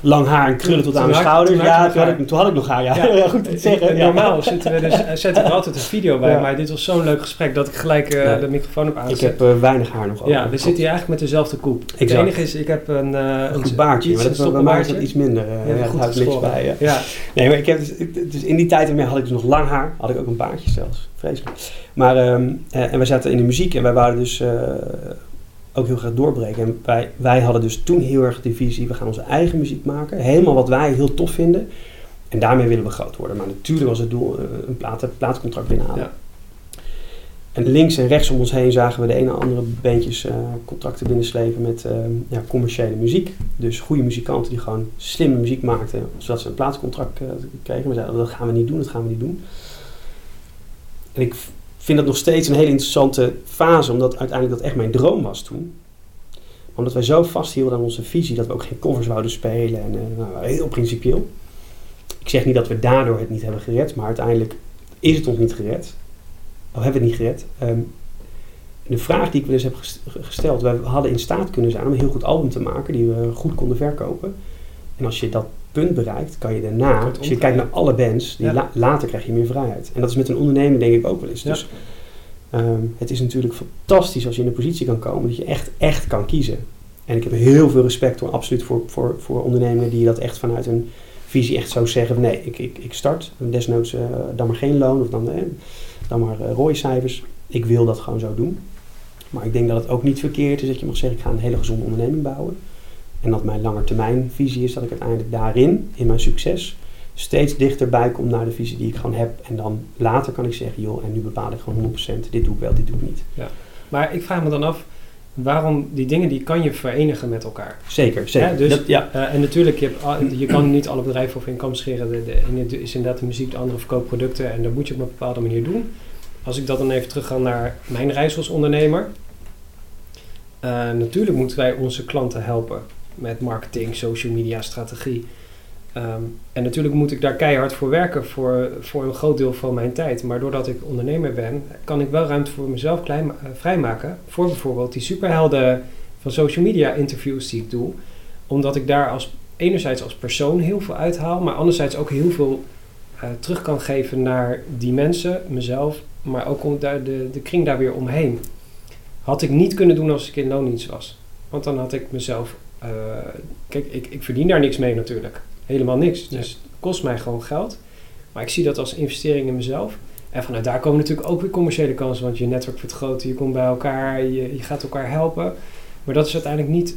Speaker 1: lang haar en krullen tot aan mijn schouders. Ja, toen had, ik, toen had ik nog haar, ja. Goed te zeggen.
Speaker 2: En
Speaker 1: ja.
Speaker 2: Normaal zitten we dus, eh, zetten we er altijd een video bij,
Speaker 1: Ja.
Speaker 2: maar dit was zo'n leuk gesprek dat ik gelijk eh, de microfoon heb
Speaker 1: Ik
Speaker 2: aangezet.
Speaker 1: heb eh, weinig haar nog over.
Speaker 2: ja, we zitten hier eigenlijk met dezelfde koep. Het enige is, ik heb een, eh
Speaker 1: een goed baardje,
Speaker 2: iets,
Speaker 1: maar dat is
Speaker 2: een
Speaker 1: wel- bij mij is iets minder. eh, ja,
Speaker 2: goed
Speaker 1: houdt niks bij. Ja. Nee, maar ik heb dus, ik- dus in die tijd ermee had ik dus nog lang haar. Had ik ook een baardje zelfs. Vreselijk. Maar, ehm, eh, en wij zaten in de muziek en wij wouden dus eh, ook heel graag doorbreken. En wij, wij hadden dus toen heel erg de visie, we gaan onze eigen muziek maken. Helemaal wat wij heel tof vinden. En daarmee willen we groot worden. Maar natuurlijk was het doel eh, een plaat, plaatcontract binnenhalen.
Speaker 2: Ja.
Speaker 1: En links en rechts om ons heen zagen we de ene en andere beentjes eh, contracten binnenslepen met eh, ja, commerciële muziek. Dus goede muzikanten die gewoon slimme muziek maakten, zodat ze een plaatscontract kregen. We zeiden, dat gaan we niet doen, dat gaan we niet doen. En ik vind dat nog steeds een hele interessante fase, omdat uiteindelijk dat echt mijn droom was toen. Omdat wij zo vasthielden aan onze visie, dat we ook geen covers wouden spelen en eh, nou, heel principieel. Ik zeg niet dat we daardoor het niet hebben gered, maar uiteindelijk is het ons niet gered. Of hebben we het niet gered. Ehm, de vraag die ik eens heb gest- gesteld, wij hadden in staat kunnen zijn om een heel goed album te maken, die we goed konden verkopen. En als je dat punt bereikt, kan je daarna, als je kijkt naar alle bands, die
Speaker 2: Ja.
Speaker 1: la- later krijg je meer vrijheid. En dat is met een onderneming denk ik ook wel eens.
Speaker 2: Ja.
Speaker 1: Dus ehm, het is natuurlijk fantastisch als je in een positie kan komen dat je echt, echt kan kiezen. En ik heb heel veel respect hoor, absoluut voor, voor, voor ondernemingen die dat echt vanuit een visie echt zo zeggen. van, Nee, ik, ik, ik start, desnoods eh, dan maar geen loon of dan, eh, dan maar uh, rooicijfers. Ik wil dat gewoon zo doen. Maar ik denk dat het ook niet verkeerd is dat je mag zeggen, ik ga een hele gezonde onderneming bouwen. En dat mijn langetermijnvisie is dat ik uiteindelijk daarin, in mijn succes, steeds dichterbij kom naar de visie die ik gewoon heb. En dan later kan ik zeggen, joh, en nu bepaal ik gewoon 100%, dit doe ik wel, dit doe ik niet.
Speaker 2: Maar ik vraag me dan af, waarom die dingen die kan je verenigen met elkaar?
Speaker 1: Zeker, zeker.
Speaker 2: Ja, dus-
Speaker 1: dat, ja,
Speaker 2: Eh, en natuurlijk, je, hebt, al- je kan niet alle bedrijven over kam scheren. De, de ene is inderdaad de muziek, de andere verkoopt producten. En dat moet je op een bepaalde manier doen. Als ik dat dan even terug ga naar mijn reis als ondernemer. Eh, natuurlijk moeten wij onze klanten helpen met marketing, social media, strategie. Ehm, en natuurlijk moet ik daar keihard voor werken voor, voor een groot deel van mijn tijd. Maar doordat ik ondernemer ben, kan ik wel ruimte voor mezelf klein, eh, vrijmaken. Voor bijvoorbeeld die superhelden van social media interviews die ik doe. Omdat ik daar als, enerzijds als persoon heel veel uithaal, maar anderzijds ook heel veel eh, terug kan geven naar die mensen, mezelf, maar ook om de, de kring daar weer omheen. Had ik niet kunnen doen als ik in loondienst was. Want dan had ik mezelf. Eh, kijk, ik, ik verdien daar niks mee natuurlijk. Helemaal niks. Dus het kost mij gewoon geld. Maar ik zie dat als investering in mezelf. En vanuit daar komen natuurlijk ook weer commerciële kansen. Want je netwerk vergroten, je komt bij elkaar, je, je gaat elkaar helpen. Maar dat is uiteindelijk niet.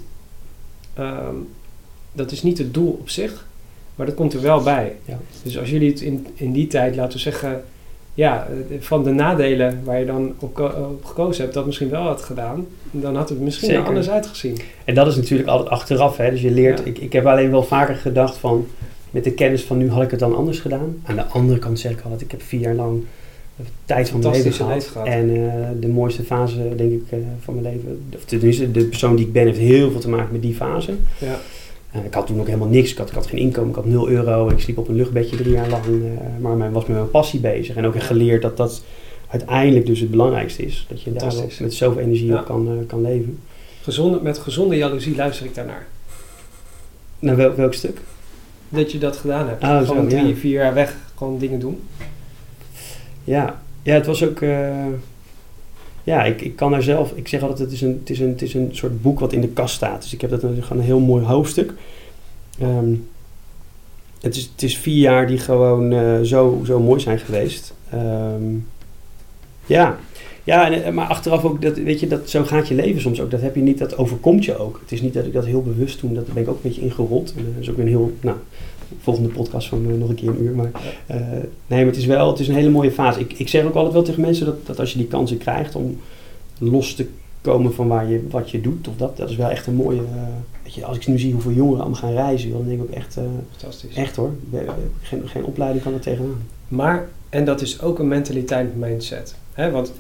Speaker 2: ehm, dat is niet het doel op zich. Maar dat komt er wel bij.
Speaker 1: Ja.
Speaker 2: Dus als jullie het in, in die tijd, laten we zeggen. Ja, eh, van de nadelen waar je dan op, ko- op gekozen hebt, dat misschien wel had gedaan. Dan had het misschien er
Speaker 1: Zeker.
Speaker 2: anders uitgezien.
Speaker 1: En dat is natuurlijk altijd achteraf. Hè? Dus je leert,
Speaker 2: Ja.
Speaker 1: ik, ik heb alleen wel vaker gedacht van, met de kennis van nu had ik het dan anders gedaan. Aan de andere kant zeg ik altijd, ik heb vier jaar lang tijd van mijn leven gehad. En eh, de mooiste fase, denk ik, eh, van mijn leven, of tenminste de persoon die ik ben, heeft heel veel te maken met die fase.
Speaker 2: Ja.
Speaker 1: Eh, ik had toen ook helemaal niks. Ik had, ik had geen inkomen, ik had 0 euro. Ik sliep op een luchtbedje drie jaar lang. eh, maar men was met mijn passie bezig. En ook geleerd dat dat uiteindelijk dus het belangrijkste is. Dat je daar met zoveel energie
Speaker 2: Ja.
Speaker 1: op kan, eh, kan leven.
Speaker 2: Gezonde, met gezonde jaloezie luister ik daarnaar.
Speaker 1: Nou, welk, welk stuk?
Speaker 2: Dat je dat gedaan hebt.
Speaker 1: Zo,
Speaker 2: gewoon drie,
Speaker 1: ja.
Speaker 2: vier jaar weg, gewoon dingen doen.
Speaker 1: Ja, ja het was ook... ja, ik, ik kan daar zelf... Ik zeg altijd, het is, een, het, is een, het is een soort boek wat in de kast staat. Dus ik heb dat een, gewoon een heel mooi hoofdstuk. Ehm, het, is, het is vier jaar die gewoon eh, zo, zo mooi zijn geweest. Ehm, ja, ja en, eh, maar achteraf ook, dat, weet je, dat, zo gaat je leven soms ook. Dat heb je niet, dat overkomt je ook. Het is niet dat ik dat heel bewust doe, dat ben ik ook een beetje ingerold. En, eh, dat is ook een heel, nou, volgende podcast van eh, nog een keer een uur. Maar eh, nee, maar het is wel, het is een hele mooie fase. Ik, ik zeg ook altijd wel tegen mensen dat, dat als je die kansen krijgt om los te komen van waar je, wat je doet, of dat, dat is wel echt een mooie, eh, weet je, als ik nu zie hoeveel jongeren allemaal gaan reizen, dan denk ik ook echt,
Speaker 2: Fantastisch.
Speaker 1: echt hoor, geen, geen opleiding kan er tegenaan.
Speaker 2: Maar, en dat is ook een mentaliteit mindset. Hè? Want,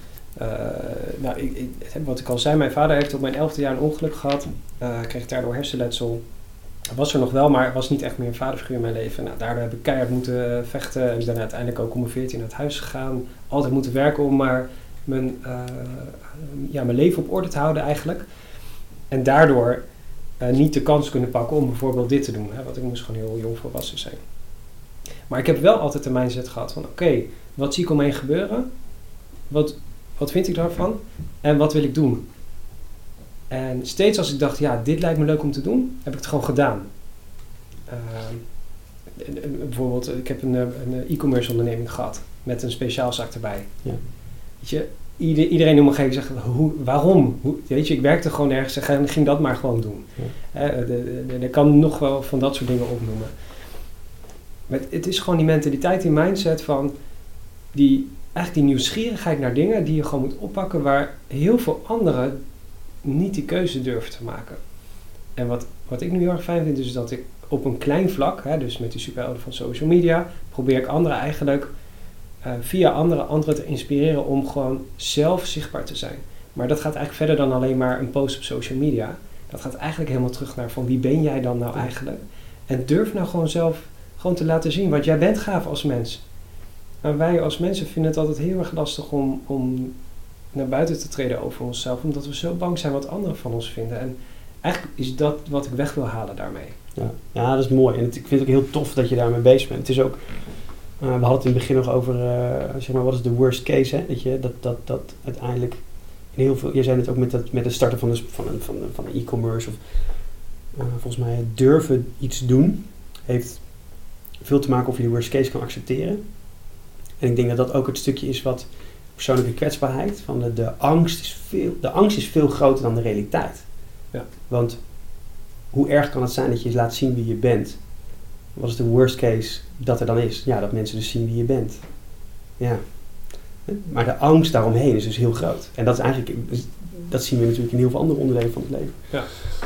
Speaker 2: nou, ik, ik, wat ik al zei, mijn vader heeft op mijn elfde jaar een ongeluk gehad. Eh kreeg daardoor hersenletsel. Was er nog wel, maar was niet echt meer een vaderfiguur in mijn leven. Nou, daardoor heb ik keihard moeten vechten. En ik ben uiteindelijk ook om mijn 14 naar het huis gegaan. Altijd moeten werken om maar mijn, eh, ja, mijn leven op orde te houden eigenlijk. En daardoor eh, niet de kans kunnen pakken om bijvoorbeeld dit te doen. Hè? Want ik moest gewoon heel jong volwassen zijn. Maar ik heb wel altijd de mindset gehad van oké, wat zie ik om me heen gebeuren? Wat, wat vind ik daarvan? En wat wil ik doen? En steeds als ik dacht, ja, dit lijkt me leuk om te doen, heb ik het gewoon gedaan. Ehm, bijvoorbeeld, ik heb een, eh, een e-commerce onderneming gehad met een speciaalzaak erbij.
Speaker 1: Ja.
Speaker 2: Weet je, ieder- iedereen om me heen zegt, hoe, waarom? Hoe, weet je, ik werkte gewoon ergens en ging- dat maar gewoon doen.
Speaker 1: Ja.
Speaker 2: Hè, de- de- de- Ik kan nog wel van dat soort dingen opnoemen. Maar het, het is gewoon die mentaliteit, die mindset van die, eigenlijk die nieuwsgierigheid naar dingen die je gewoon moet oppakken waar heel veel anderen niet die keuze durven te maken. En wat, wat ik nu heel erg fijn vind, is dat ik op een klein vlak, hè, dus met die superhelden van social media, probeer ik anderen eigenlijk eh, via anderen, anderen te inspireren om gewoon zelf zichtbaar te zijn. Maar dat gaat eigenlijk verder dan alleen maar een post op social media. Dat gaat eigenlijk helemaal terug naar van wie ben jij dan nou eigenlijk? En durf nou gewoon zelf gewoon te laten zien, want jij bent gaaf als mens. Maar wij als mensen vinden het altijd heel erg lastig om, om naar buiten te treden over onszelf, omdat we zo bang zijn wat anderen van ons vinden. En eigenlijk is dat wat ik weg wil halen daarmee.
Speaker 1: Ja, ja dat is mooi. En ik vind het ook heel tof dat je daarmee bezig bent. Het is ook, eh, we hadden het in het begin nog over, eh, zeg maar, wat is de worst case, hè? Dat, je, dat, dat, dat uiteindelijk in heel veel, jij zei het ook met, dat, met het starten van, een, van, een, van, van e-commerce of eh, volgens mij durven iets doen, heeft veel te maken of je de worst case kan accepteren. En ik denk dat dat ook het stukje is wat persoonlijke kwetsbaarheid, van de, de, angst is veel, de angst is veel groter dan de realiteit.
Speaker 2: Ja.
Speaker 1: Want hoe erg kan het zijn dat je laat zien wie je bent? Wat is de worst case dat er dan is? Ja, dat mensen dus zien wie je bent. Ja. Maar de angst daaromheen is dus heel groot. En dat is eigenlijk, dat zien we natuurlijk in heel veel andere onderdelen van het leven.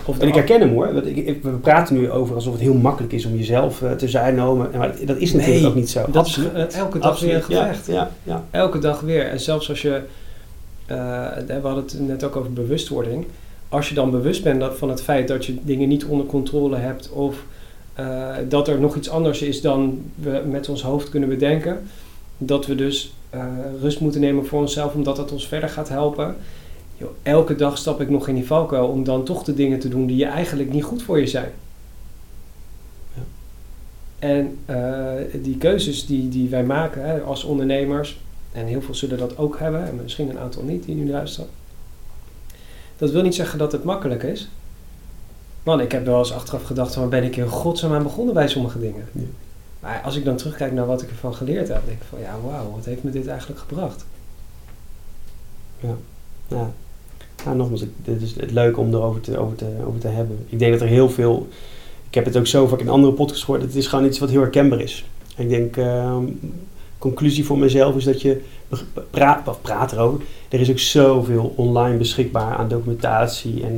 Speaker 2: Of
Speaker 1: En ik herken hem hoor. Want ik, ik- we praten nu over alsof het heel makkelijk is om jezelf eh, te zijn. maar dat is natuurlijk
Speaker 2: Nee,
Speaker 1: ook niet zo.
Speaker 2: dat is
Speaker 1: Absoluut
Speaker 2: eh, elke dag weer gevecht.
Speaker 1: Ja, ja, ja.
Speaker 2: Elke dag weer. En zelfs als je, eh, we hadden het net ook over bewustwording. Als je dan bewust bent van het feit dat je dingen niet onder controle hebt of dat er nog iets anders is dan we met ons hoofd kunnen bedenken. Dat we dus rust moeten nemen voor onszelf omdat dat ons verder gaat helpen. Yo, elke dag stap ik nog in die valkuil om dan toch de dingen te doen die je eigenlijk niet goed voor je zijn.
Speaker 1: Ja.
Speaker 2: En eh, die keuzes die, die wij maken hè, als ondernemers, en heel veel zullen dat ook hebben, en misschien een aantal niet die nu luisteren. Dat wil niet zeggen dat het makkelijk is. Man, ik heb wel eens achteraf gedacht, waar ben ik in godsnaam aan begonnen bij sommige dingen.
Speaker 1: Ja.
Speaker 2: Maar als ik dan terugkijk naar wat ik ervan geleerd heb, denk ik van ja, wauw, wat heeft me dit eigenlijk gebracht?
Speaker 1: Ja. Ja. Ja, nogmaals, dit is het leuk om erover te, over, te, over te hebben. Ik denk dat er heel veel... Ik heb het ook zo vaak in andere podcasts gehoord. Het is gewoon iets wat heel herkenbaar is. Ik denk, ehm, conclusie voor mezelf is dat je praat, praat erover. Er is ook zoveel online beschikbaar aan documentatie. En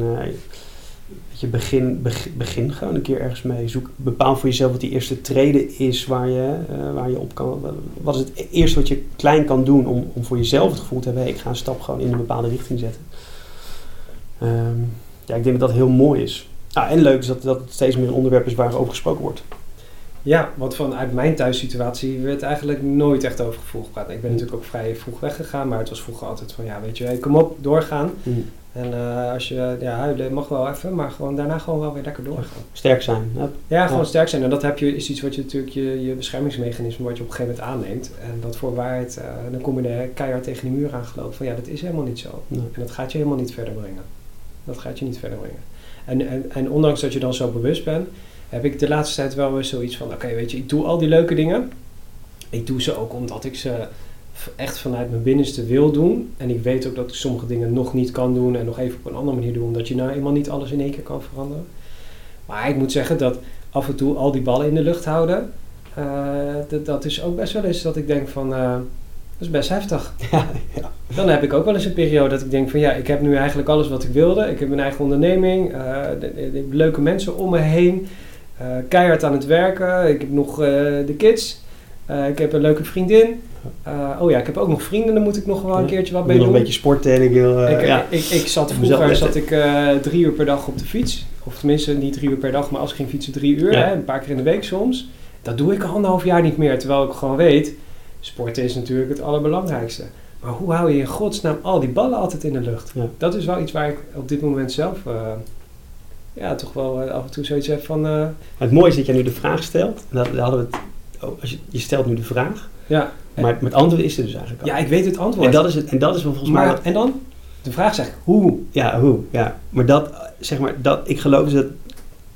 Speaker 1: dat je begin, beg- begin gewoon een keer ergens mee. Zoek, bepaal voor jezelf wat die eerste treden is waar je, eh, waar je op kan. Wat is het eerste wat je klein kan doen om, om voor jezelf het gevoel te hebben: ik ga een stap gewoon in een bepaalde richting zetten. Ehm, ja, ik denk dat dat heel mooi is. Ah, en leuk is dat, dat het steeds meer een onderwerp is waar over gesproken wordt.
Speaker 2: Ja, want vanuit mijn thuissituatie werd eigenlijk nooit echt over gevoel gepraat. Ik ben natuurlijk ook vrij vroeg weggegaan, maar het was vroeger altijd van ja, weet je, hey, kom op, doorgaan. En eh, als je ja, huilen mag wel even, maar gewoon daarna gewoon wel weer lekker doorgaan.
Speaker 1: Sterk zijn.
Speaker 2: Ja, gewoon
Speaker 1: Ja.
Speaker 2: sterk zijn. En dat heb je, is iets wat je natuurlijk, je, je beschermingsmechanisme, wat je op een gegeven moment aanneemt. En dat voor waarheid, eh, dan kom je er keihard tegen die muur aan gelopen van ja, dat is helemaal niet zo.
Speaker 1: Nee.
Speaker 2: En dat gaat je helemaal niet verder brengen. Dat gaat je niet verder brengen. En, en, en ondanks dat je dan zo bewust bent, heb ik de laatste tijd wel weer zoiets van: oké, weet je, ik doe al die leuke dingen. Ik doe ze ook omdat ik ze echt vanuit mijn binnenste wil doen. En ik weet ook dat ik sommige dingen nog niet kan doen en nog even op een andere manier doen, omdat je nou eenmaal niet alles in één keer kan veranderen. Maar ik moet zeggen dat af en toe al die ballen in de lucht houden, eh, dat, dat is ook best wel eens dat ik denk van. eh, dat is best heftig.
Speaker 1: Ja, ja.
Speaker 2: Dan heb ik ook wel eens een periode dat ik denk van ja, ik heb nu eigenlijk alles wat ik wilde. Ik heb mijn eigen onderneming, eh, de- de- leuke mensen om me heen, eh, keihard aan het werken. Ik heb nog eh, de kids, ik heb een leuke vriendin. Oh ja, ik heb ook nog vrienden, daar moet ik nog wel een keertje wat mee
Speaker 1: nog
Speaker 2: doen.
Speaker 1: een beetje sporten en ik wil...
Speaker 2: ik,
Speaker 1: ja.
Speaker 2: ik, ik zat vroeger zat ik drie uur per dag op de fiets. Of tenminste niet drie uur per dag, maar als ik ging fietsen drie uur. Hè, een paar keer in de week soms. Dat doe ik al anderhalf jaar niet meer. Terwijl ik gewoon weet, sporten is natuurlijk het allerbelangrijkste. Maar hoe hou je in godsnaam al die ballen altijd in de lucht?
Speaker 1: Ja.
Speaker 2: Dat is wel iets waar ik op dit moment zelf eh, ja, toch wel eh, af en toe zoiets heb van... eh,
Speaker 1: Het mooie is dat jij nu de vraag stelt. En dat, daar hadden we het, oh, als je, je stelt nu de vraag.
Speaker 2: ja,
Speaker 1: Maar het antwoord is er dus eigenlijk al.
Speaker 2: ja, ik weet het antwoord.
Speaker 1: en dat is het. En dat is wel volgens mij...
Speaker 2: maar,
Speaker 1: wat-
Speaker 2: en dan? De vraag eigenlijk, hoe?
Speaker 1: Ja, hoe? Ja. Maar dat, zeg maar, dat, ik geloof dus dat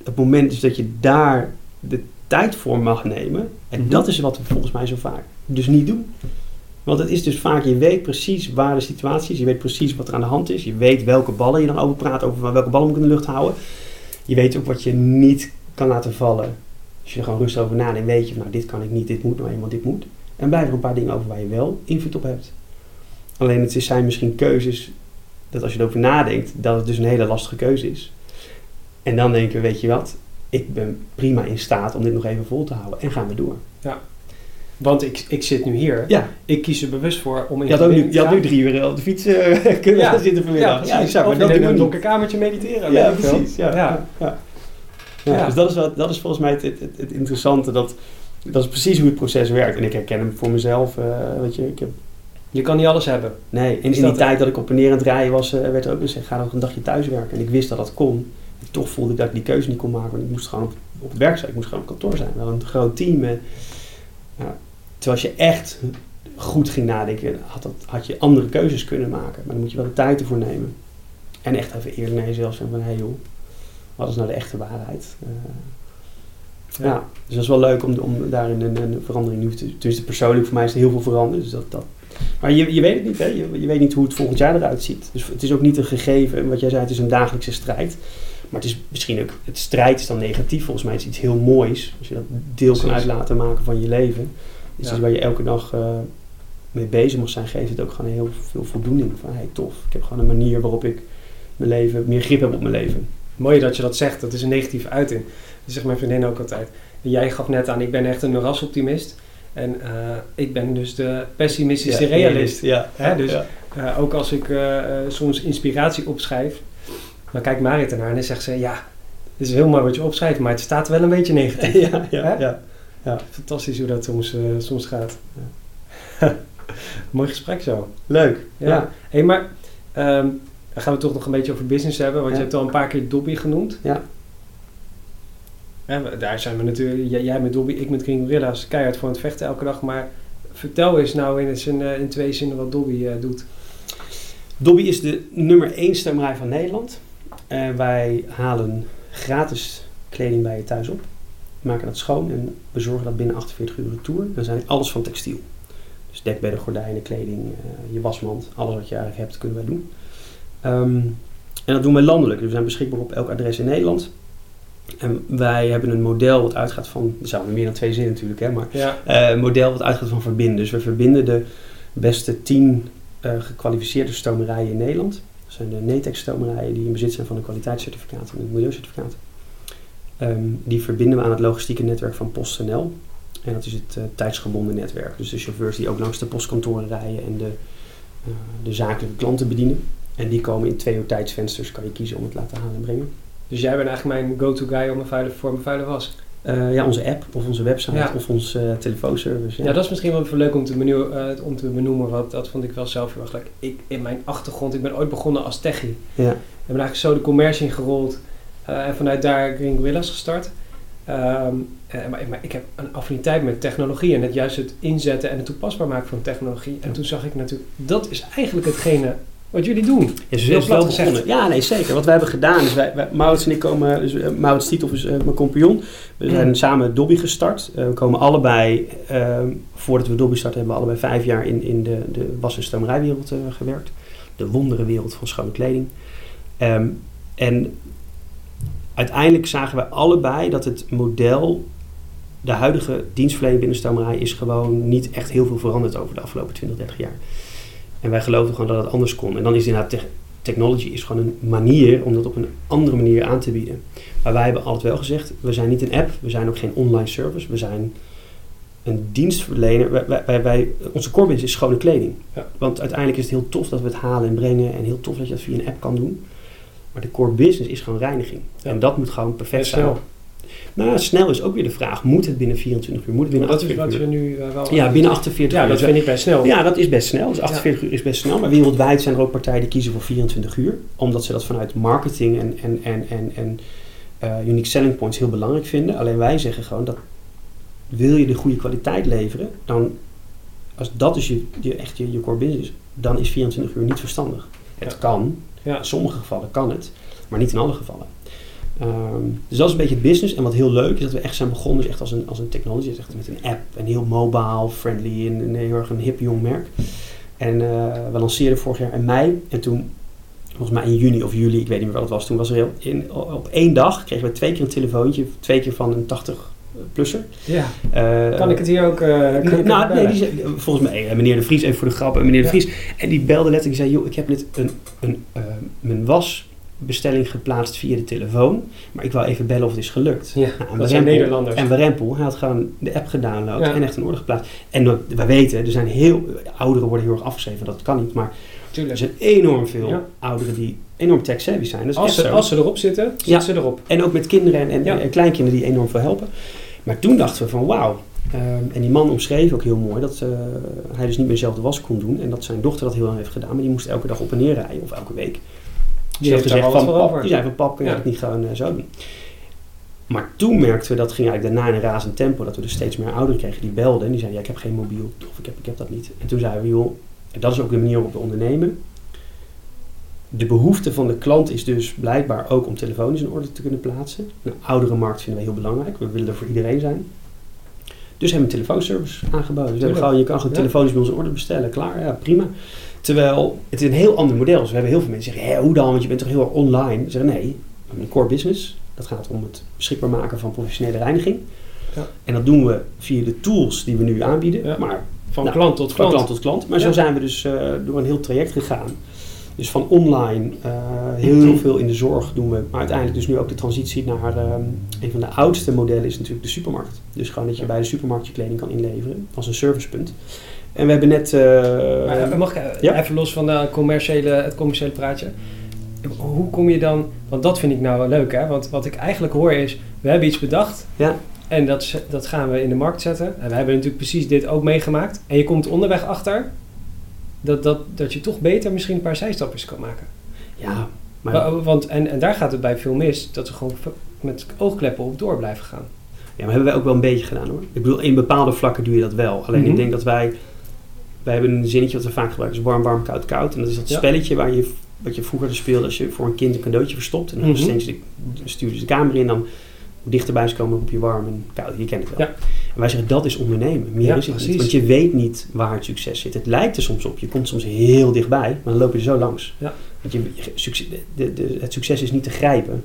Speaker 1: het moment is dat je daar de tijd voor mag nemen. En
Speaker 2: Mhm.
Speaker 1: dat is wat we volgens mij zo vaak dus niet doen. Want het is dus vaak, je weet precies waar de situatie is. Je weet precies wat er aan de hand is. Je weet welke ballen je dan over praat. Over welke ballen moet ik in de lucht houden. Je weet ook wat je niet kan laten vallen. Als je er gewoon rustig over nadenkt, weet je van nou dit kan ik niet, dit moet nou eenmaal, dit moet. En blijven er een paar dingen over waar je wel invloed op hebt. Alleen het zijn misschien keuzes dat als je erover nadenkt, dat het dus een hele lastige keuze is. En dan denken we, weet je wat, ik ben prima in staat om dit nog even vol te houden. En gaan we door.
Speaker 2: Want ik, ik zit nu hier.
Speaker 1: Ja,
Speaker 2: Ik kies er bewust voor om in
Speaker 1: je had, ook nu, je had nu drie uur op de fiets eh, kunnen
Speaker 2: Ja.
Speaker 1: zitten vanmiddag.
Speaker 2: Ja, precies.
Speaker 1: exact,
Speaker 2: of
Speaker 1: maar
Speaker 2: in een donker kamertje mediteren.
Speaker 1: Ja, precies. Ja,
Speaker 2: Ja.
Speaker 1: ja. Ja. Ja,
Speaker 2: Ja.
Speaker 1: Dus dat is, wat, dat is volgens mij het, het, interessante. Dat, dat is precies hoe het proces werkt. En ik herken hem voor mezelf. eh, weet je, ik heb,
Speaker 2: Je kan niet alles hebben.
Speaker 1: nee, in, in die tijd dat ik op en neer aan het rijden was, eh, werd er ook gezegd, ga nog een dagje thuis werken. En ik wist dat dat kon. Toch voelde ik dat ik die keuze niet kon maken. Want ik moest gewoon op, op het werk zijn. Ik moest gewoon op kantoor zijn. Wel een groot team. En, ja, terwijl als je echt goed ging nadenken, had, dat, had je andere keuzes kunnen maken. Maar dan moet je wel de tijd ervoor nemen. En echt even eerlijk naar jezelf zijn van, hé hey joh, wat is nou de echte waarheid? Uh, ja. ja. dus dat is wel leuk om, om daarin een, een verandering nu te... Dus persoonlijk voor mij is er heel veel veranderd. Dus dat, dat, maar je, je weet het niet, hè? Je, je weet niet hoe het volgend jaar eruit ziet. Dus het is ook niet een gegeven, wat jij zei, het is een dagelijkse strijd. Maar het is misschien ook, het strijd is dan negatief. Volgens mij is het iets heel moois. Als je dat deel Precies. kan uit laten maken van je leven. Dus ja. waar je elke dag uh, mee bezig mag zijn, geeft het ook gewoon heel veel voldoening. Van hey, tof, ik heb gewoon een manier waarop ik mijn leven, meer grip heb op mijn leven.
Speaker 2: Mooi dat je dat zegt, dat is een negatieve uiting. Dat zegt mijn vriendin ook altijd. Jij gaf net aan, ik ben echt een rasoptimist. En uh, ik ben dus de pessimistische ja, realist. Ja, Hè? Dus ja. Uh, ook als ik soms inspiratie opschrijf, dan kijkt Marit ernaar en dan zegt ze: Ja, het is heel mooi wat je opschrijft, maar het staat wel een beetje negatief. ja, ja, ja, ja, Fantastisch hoe dat soms, soms gaat. mooi gesprek zo.
Speaker 1: Leuk.
Speaker 2: Ja. Hey, maar um, dan gaan we toch nog een beetje over business hebben, want je hebt al een paar keer Dobby genoemd. Ja. Ja, daar zijn we natuurlijk, jij met Dobby, ik met Green Gorilla's, keihard voor het vechten elke dag. Maar vertel eens nou in, eh, in twee zinnen wat Dobby uh, doet.
Speaker 1: Dobby is de nummer één stemmerij van Nederland. Uh, wij halen gratis kleding bij je thuis op. Maken dat schoon en bezorgen dat binnen 48 uur retour. Dan zijn alles van textiel. Dus dekbedden, gordijnen, kleding, je wasmand, alles wat je eigenlijk hebt, kunnen wij doen. Um, en dat doen wij landelijk. Dus we zijn beschikbaar op elk adres in Nederland. En wij hebben een model wat uitgaat van, er zijn meer dan twee zinnen natuurlijk, hè, maar ja. uh, een model wat uitgaat van verbinden. Dus we verbinden de beste tien uh, gekwalificeerde stomerijen in Nederland. Zijn de NETEX stomerijen die in bezit zijn van een kwaliteitscertificaat en een milieucertificaat. Um, die verbinden we aan het logistieke netwerk van PostNL. En dat is het uh, tijdsgebonden netwerk. Dus de chauffeurs die ook langs de postkantoren rijden en de, de zakelijke klanten bedienen. En die komen in twee uur tijdsvensters, kan je kiezen om het laten halen en brengen.
Speaker 2: Dus jij bent eigenlijk mijn go-to guy om een vuile, voor mijn vuile was?
Speaker 1: Uh, ja, onze app of onze website of onze uh, telefoonservice.
Speaker 2: Ja. ja. dat is misschien wel even leuk om te, uh, om te benoemen, want dat vond ik wel zelf heel erg leuk. Ik, in mijn achtergrond, ik ben ooit begonnen als techie. Ja. Ik ben eigenlijk zo de commercie ingerold en vanuit daar Green Gorillas gestart. Um, maar, maar, ik heb een affiniteit met technologie en het juist het inzetten en het toepasbaar maken van technologie. En toen zag ik natuurlijk, dat is eigenlijk hetgene wat jullie doen.
Speaker 1: Ja, ze is wel begonnen. Ja, nee, zeker. Wat wij hebben gedaan is, wij, wij Maurits en ik komen, dus, uh, Maurits Tiethoff is uh, mijn compagnon. We zijn mm. samen Dobby gestart. Uh, we komen allebei, ehm, voordat we Dobby starten, hebben we allebei vijf jaar in, in de, de was- en stomerijwereld gewerkt. De wonderenwereld van schone kleding. Um, en uiteindelijk zagen we allebei dat het model de huidige dienstverlening binnen stomerij is gewoon niet echt heel veel veranderd over de afgelopen 20, 30 jaar. En wij geloofden gewoon dat het anders kon. En dan is inderdaad technology is gewoon een manier om dat op een andere manier aan te bieden. Maar wij hebben altijd wel gezegd, we zijn niet een app, we zijn ook geen online service, we zijn een dienstverlener. Wij, wij, wij, onze core business is schone kleding. Ja. Want uiteindelijk is het heel tof dat we het halen en brengen en heel tof dat je dat via een app kan doen. Maar de core business is gewoon reiniging. Ja. En dat moet gewoon perfect zijn. Nou, snel is ook weer de vraag. Moet het binnen 24 uur? Moet het binnen
Speaker 2: dat 48 uur? we nu wel
Speaker 1: Ja, binnen 48
Speaker 2: uur. Ja, dat vind ik best snel.
Speaker 1: Ja, dat is best snel. Dus 48 ja. uur is best snel. Maar wereldwijd zijn er ook partijen die kiezen voor 24 uur. Omdat ze dat vanuit marketing en, en, en, en, en uh, unique selling points heel belangrijk vinden. Alleen wij zeggen gewoon dat wil je de goede kwaliteit leveren, dan als dat dus je, je, echt je, je core business is, dan is 24 uur niet verstandig. Het ja. kan. Ja. In sommige gevallen kan het, maar niet in alle gevallen. Um, dus dat is een beetje het business. En wat heel leuk is dat we echt zijn begonnen dus echt als een, als een technology, dus echt met een app en heel mobile, friendly en, en heel erg een hip jong merk. En uh, we lanceerden vorig jaar in mei en toen, volgens mij in juni of juli, ik weet niet meer wat het was, toen was er heel, in, op één dag kregen we twee keer een telefoontje, twee keer van een 80 plusser.
Speaker 2: Ja. Uh, kan ik het hier ook? Uh,
Speaker 1: nou, nee, die zei, volgens mij, meneer De Vries, even voor de grap, meneer De Vries. En die belde letterlijk en zei, joh, ik heb net een, een, uh, mijn was bestelling geplaatst via de telefoon. Maar ik wou even bellen of het is gelukt.
Speaker 2: Ja, nou, dat zijn Nederlanders.
Speaker 1: En Rempel, hij had gewoon de app gedownload ja. en echt een orde geplaatst. En we weten, er zijn heel, ouderen worden heel erg afgeschreven, dat kan niet. Maar Tuurlijk. er zijn enorm veel ja. ouderen die enorm tech-savvy zijn.
Speaker 2: Als, ze, als ze erop zitten, zitten ze erop.
Speaker 1: En ook met kinderen en, en, en, kleinkinderen die enorm veel helpen. Maar toen dachten we van wauw. Um, en die man omschreef ook heel mooi dat uh, hij dus niet meer zelf de was kon doen. En dat zijn dochter dat heel lang heeft gedaan. Maar die moest elke dag op en neer rijden, of elke week Die heeft gezegd van, pap,
Speaker 2: over.
Speaker 1: die zei van pap, kun je
Speaker 2: Ja.
Speaker 1: het niet gewoon eh, zo doen? Maar toen merkten we, dat ging eigenlijk daarna in een razend tempo, dat we dus steeds meer ouderen kregen die belden en die zeiden, ja, ik heb geen mobiel, of ik heb, ik heb dat niet. En toen zeiden we, joh, en dat is ook de manier waarop we ondernemen. De behoefte van de klant is dus blijkbaar ook om telefonisch in orde te kunnen plaatsen. Nou, oudere markt vinden we heel belangrijk, we willen er voor iedereen zijn. Dus hebben we een telefoonservice aangeboden. Dus we hebben
Speaker 2: Tuurlijk.
Speaker 1: gewoon, je kan gewoon
Speaker 2: Ja.
Speaker 1: telefonisch bij ons in orde bestellen, klaar, ja, prima. Terwijl het is een heel ander model is. We hebben heel veel mensen die zeggen, Hé, hoe dan? Want je bent toch heel erg online? We zeggen, nee, we hebben een core business. Dat gaat om het beschikbaar maken van professionele reiniging.
Speaker 2: Ja.
Speaker 1: En dat doen we via de tools die we nu aanbieden.
Speaker 2: Ja.
Speaker 1: Maar
Speaker 2: Van
Speaker 1: Nou,
Speaker 2: klant tot
Speaker 1: van
Speaker 2: klant.
Speaker 1: klant tot klant. Maar zo zijn we dus eh, door een heel traject gegaan. Dus van online, eh, heel veel in de zorg doen we. Maar uiteindelijk dus nu ook de transitie naar ehm, een van de oudste modellen is natuurlijk de supermarkt. Dus gewoon dat je bij de supermarkt je kleding kan inleveren als een servicepunt. En we hebben net... eh,
Speaker 2: Maar mag ik eh,
Speaker 1: Ja.
Speaker 2: even los van de commerciële, het commerciële praatje. Hoe kom je dan, want dat vind ik nou wel leuk hè, want wat ik eigenlijk hoor is, we hebben iets bedacht
Speaker 1: Ja.
Speaker 2: en dat, dat gaan we in de markt zetten. En we hebben natuurlijk precies dit ook meegemaakt. En je komt onderweg achter dat, dat, dat je toch beter misschien een paar zijstapjes kan maken.
Speaker 1: ja, maar...
Speaker 2: Wa- Want, en, en daar gaat het bij veel mis, dat we gewoon met oogkleppen op door blijven gaan.
Speaker 1: Ja, maar hebben wij ook wel een beetje gedaan hoor. Ik bedoel, in bepaalde vlakken doe je dat wel. Alleen
Speaker 2: Mhm.
Speaker 1: ik denk dat wij... Wij hebben een zinnetje wat we vaak gebruiken. is warm, warm, koud, koud. En dat is dat
Speaker 2: Ja.
Speaker 1: spelletje waar je, wat je vroeger speelde als je voor een kind een cadeautje verstopt. En dan steeds de, stuur je de kamer in. Dan hoe dichterbij ze komen, roep je warm en koud. Je kent het wel.
Speaker 2: Ja.
Speaker 1: En wij zeggen, dat is ondernemen. Meer
Speaker 2: Ja,
Speaker 1: is het niet. Want je weet niet waar het succes zit. Het lijkt er soms op. Je komt soms heel dichtbij. Maar dan loop je er zo langs.
Speaker 2: Ja.
Speaker 1: Want je, succes, de, de, het succes is niet te grijpen.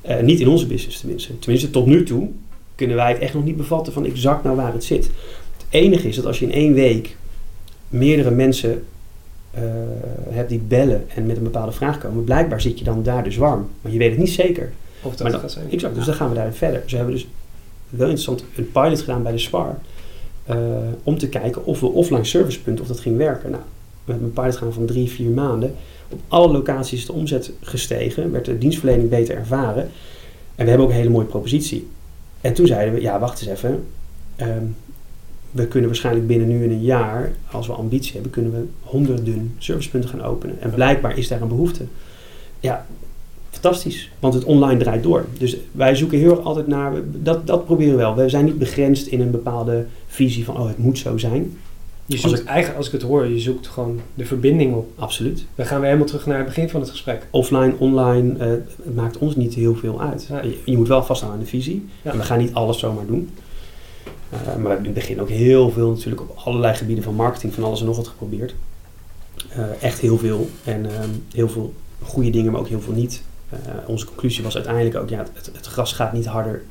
Speaker 1: Eh, niet in onze business tenminste. Tenminste, tot nu toe kunnen wij het echt nog niet bevatten van exact nou waar het zit. Het enige is dat als je in één week meerdere mensen hebt die bellen en met een bepaalde vraag komen, blijkbaar zit je dan daar dus warm. Maar je weet het niet zeker.
Speaker 2: Of dat
Speaker 1: Maar
Speaker 2: het
Speaker 1: dan-
Speaker 2: gaat zijn.
Speaker 1: Exact, dus dan gaan we daarin verder. Ze hebben dus wel interessant een pilot gedaan bij de SPAR. eh, om te kijken of we offline servicepunten, of dat ging werken. Nou, we hebben een pilot gedaan van drie, vier maanden. Op alle locaties is de omzet gestegen, werd de dienstverlening beter ervaren. En we hebben ook een hele mooie propositie. En toen zeiden we, ja, wacht eens even. Ehm, we kunnen waarschijnlijk binnen nu en een jaar, als we ambitie hebben, kunnen we honderden servicepunten gaan openen. En blijkbaar is daar een behoefte. Ja, fantastisch. Want het online draait door. Dus wij zoeken heel erg altijd naar, dat, dat proberen we wel. We zijn niet begrensd in een bepaalde visie van, oh, het moet zo zijn.
Speaker 2: Je
Speaker 1: Als
Speaker 2: zoekt
Speaker 1: het-
Speaker 2: eigenlijk, als ik het hoor, je zoekt gewoon de verbinding op.
Speaker 1: Absoluut.
Speaker 2: We gaan weer helemaal terug naar het begin van het gesprek.
Speaker 1: Offline, online, eh, het maakt ons niet heel veel uit. Je, je moet wel vasthouden aan de visie.
Speaker 2: Ja.
Speaker 1: En we gaan niet alles zomaar doen. Eh, maar we hebben in het begin ook heel veel natuurlijk op allerlei gebieden van marketing, van alles en nog wat geprobeerd. Eh, echt heel veel. En ehm, heel veel goede dingen, maar ook heel veel niet. Eh, onze conclusie was uiteindelijk ook, ja, het, het gras gaat niet harder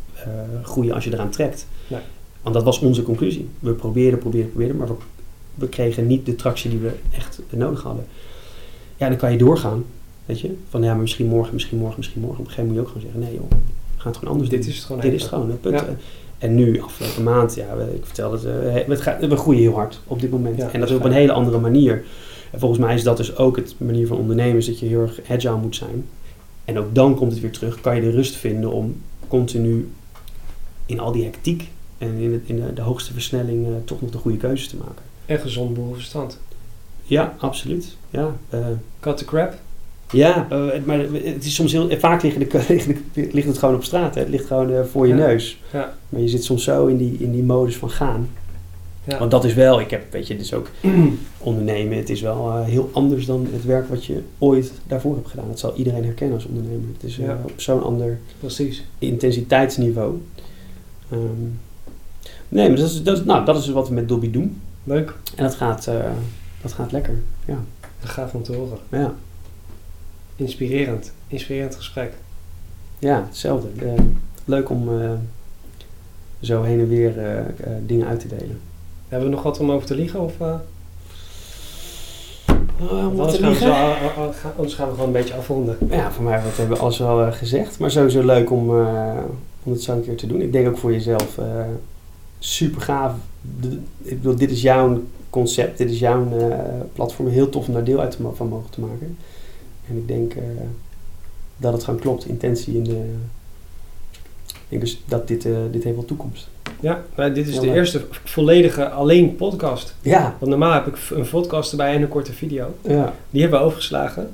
Speaker 1: groeien als je eraan trekt.
Speaker 2: Nee.
Speaker 1: Want dat was onze conclusie. We probeerden, probeerden, probeerden, maar we, we kregen niet de tractie die we echt nodig hadden. Ja, dan kan je doorgaan. Weet je? Van ja, maar misschien morgen, misschien morgen, misschien morgen. Op een gegeven moment moet je ook gewoon zeggen, nee joh, we gaan het gewoon anders
Speaker 2: Dit
Speaker 1: doen.
Speaker 2: is het gewoon
Speaker 1: Dit is het gewoon, punt.
Speaker 2: Ja.
Speaker 1: En nu, afgelopen maand, ja, we- ik vertelde het, eh, het gaat, we groeien heel hard op dit moment.
Speaker 2: Ja,
Speaker 1: en dat is op een hele andere manier. En volgens mij is dat dus ook het manier van ondernemen, is dat je heel erg agile moet zijn. En ook dan komt het weer terug, kan je de rust vinden om continu in al die hectiek en in, het, in de, de hoogste versnelling eh, toch nog de goede keuzes te maken.
Speaker 2: En gezond boerenverstand.
Speaker 1: Ja, absoluut. Ja, eh,
Speaker 2: Cut the crap.
Speaker 1: Ja eh, maar het is soms heel, vaak de- ligt het gewoon op straat, hè. het ligt gewoon eh, voor je
Speaker 2: Ja.
Speaker 1: neus.
Speaker 2: Ja.
Speaker 1: Maar je zit soms zo in die, in die modus van gaan.
Speaker 2: Ja.
Speaker 1: Want dat is wel, ik heb, weet je, is ook ondernemen. Het is wel eh, heel anders dan het werk wat je ooit daarvoor hebt gedaan. Dat zal iedereen herkennen als ondernemer. Het is op zo'n ander
Speaker 2: Precies.
Speaker 1: intensiteitsniveau. Ehm, nee, maar dat is, dat, is, nou, dat is wat we met Dobby doen.
Speaker 2: Leuk.
Speaker 1: En dat gaat, dat gaat lekker. Ja.
Speaker 2: Dat gaat om te horen.
Speaker 1: Ja.
Speaker 2: Inspirerend. Inspirerend gesprek.
Speaker 1: ja, hetzelfde. Eh, leuk om eh, zo heen en weer eh, dingen uit te delen.
Speaker 2: Hebben we nog wat om over te liegen? Of,
Speaker 1: Oh,
Speaker 2: anders,
Speaker 1: te
Speaker 2: gaan we zo, gaan- anders gaan we gewoon een beetje afronden.
Speaker 1: Ja, voor mij wat hebben we alles wel gezegd. Maar sowieso leuk om, om het zo een keer te doen. Ik denk ook voor jezelf super gaaf. De- ik bedoel, dit is jouw concept, dit is jouw platform. Heel tof om daar deel uit te van mogen te maken. En ik denk eh, dat het gewoon klopt, intentie in de. Ik denk dus dat dit, eh, dit heeft wel toekomst.
Speaker 2: Ja, maar dit is de eerste volledige alleen podcast.
Speaker 1: Ja.
Speaker 2: Want normaal heb ik een podcast erbij en een korte video.
Speaker 1: Ja.
Speaker 2: Die hebben we overgeslagen.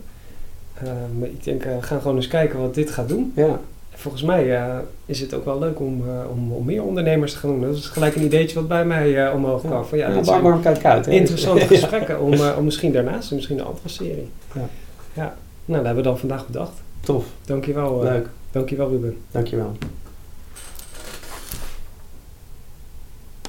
Speaker 2: Eh, ik denk, we gaan gewoon eens kijken wat dit gaat doen.
Speaker 1: Ja.
Speaker 2: Volgens mij is het ook wel leuk om, om, om, meer ondernemers te gaan doen. Dat is gelijk een ideetje wat bij mij omhoog kwam. Ja,
Speaker 1: ja, warm, warm. Hè?
Speaker 2: Interessante gesprekken om, om misschien daarnaast, misschien een andere serie.
Speaker 1: Ja.
Speaker 2: Ja, nou dat hebben we dan vandaag bedacht.
Speaker 1: Tof.
Speaker 2: Dankjewel. Eh,
Speaker 1: Leuk.
Speaker 2: Dankjewel Ruben.
Speaker 1: Dankjewel.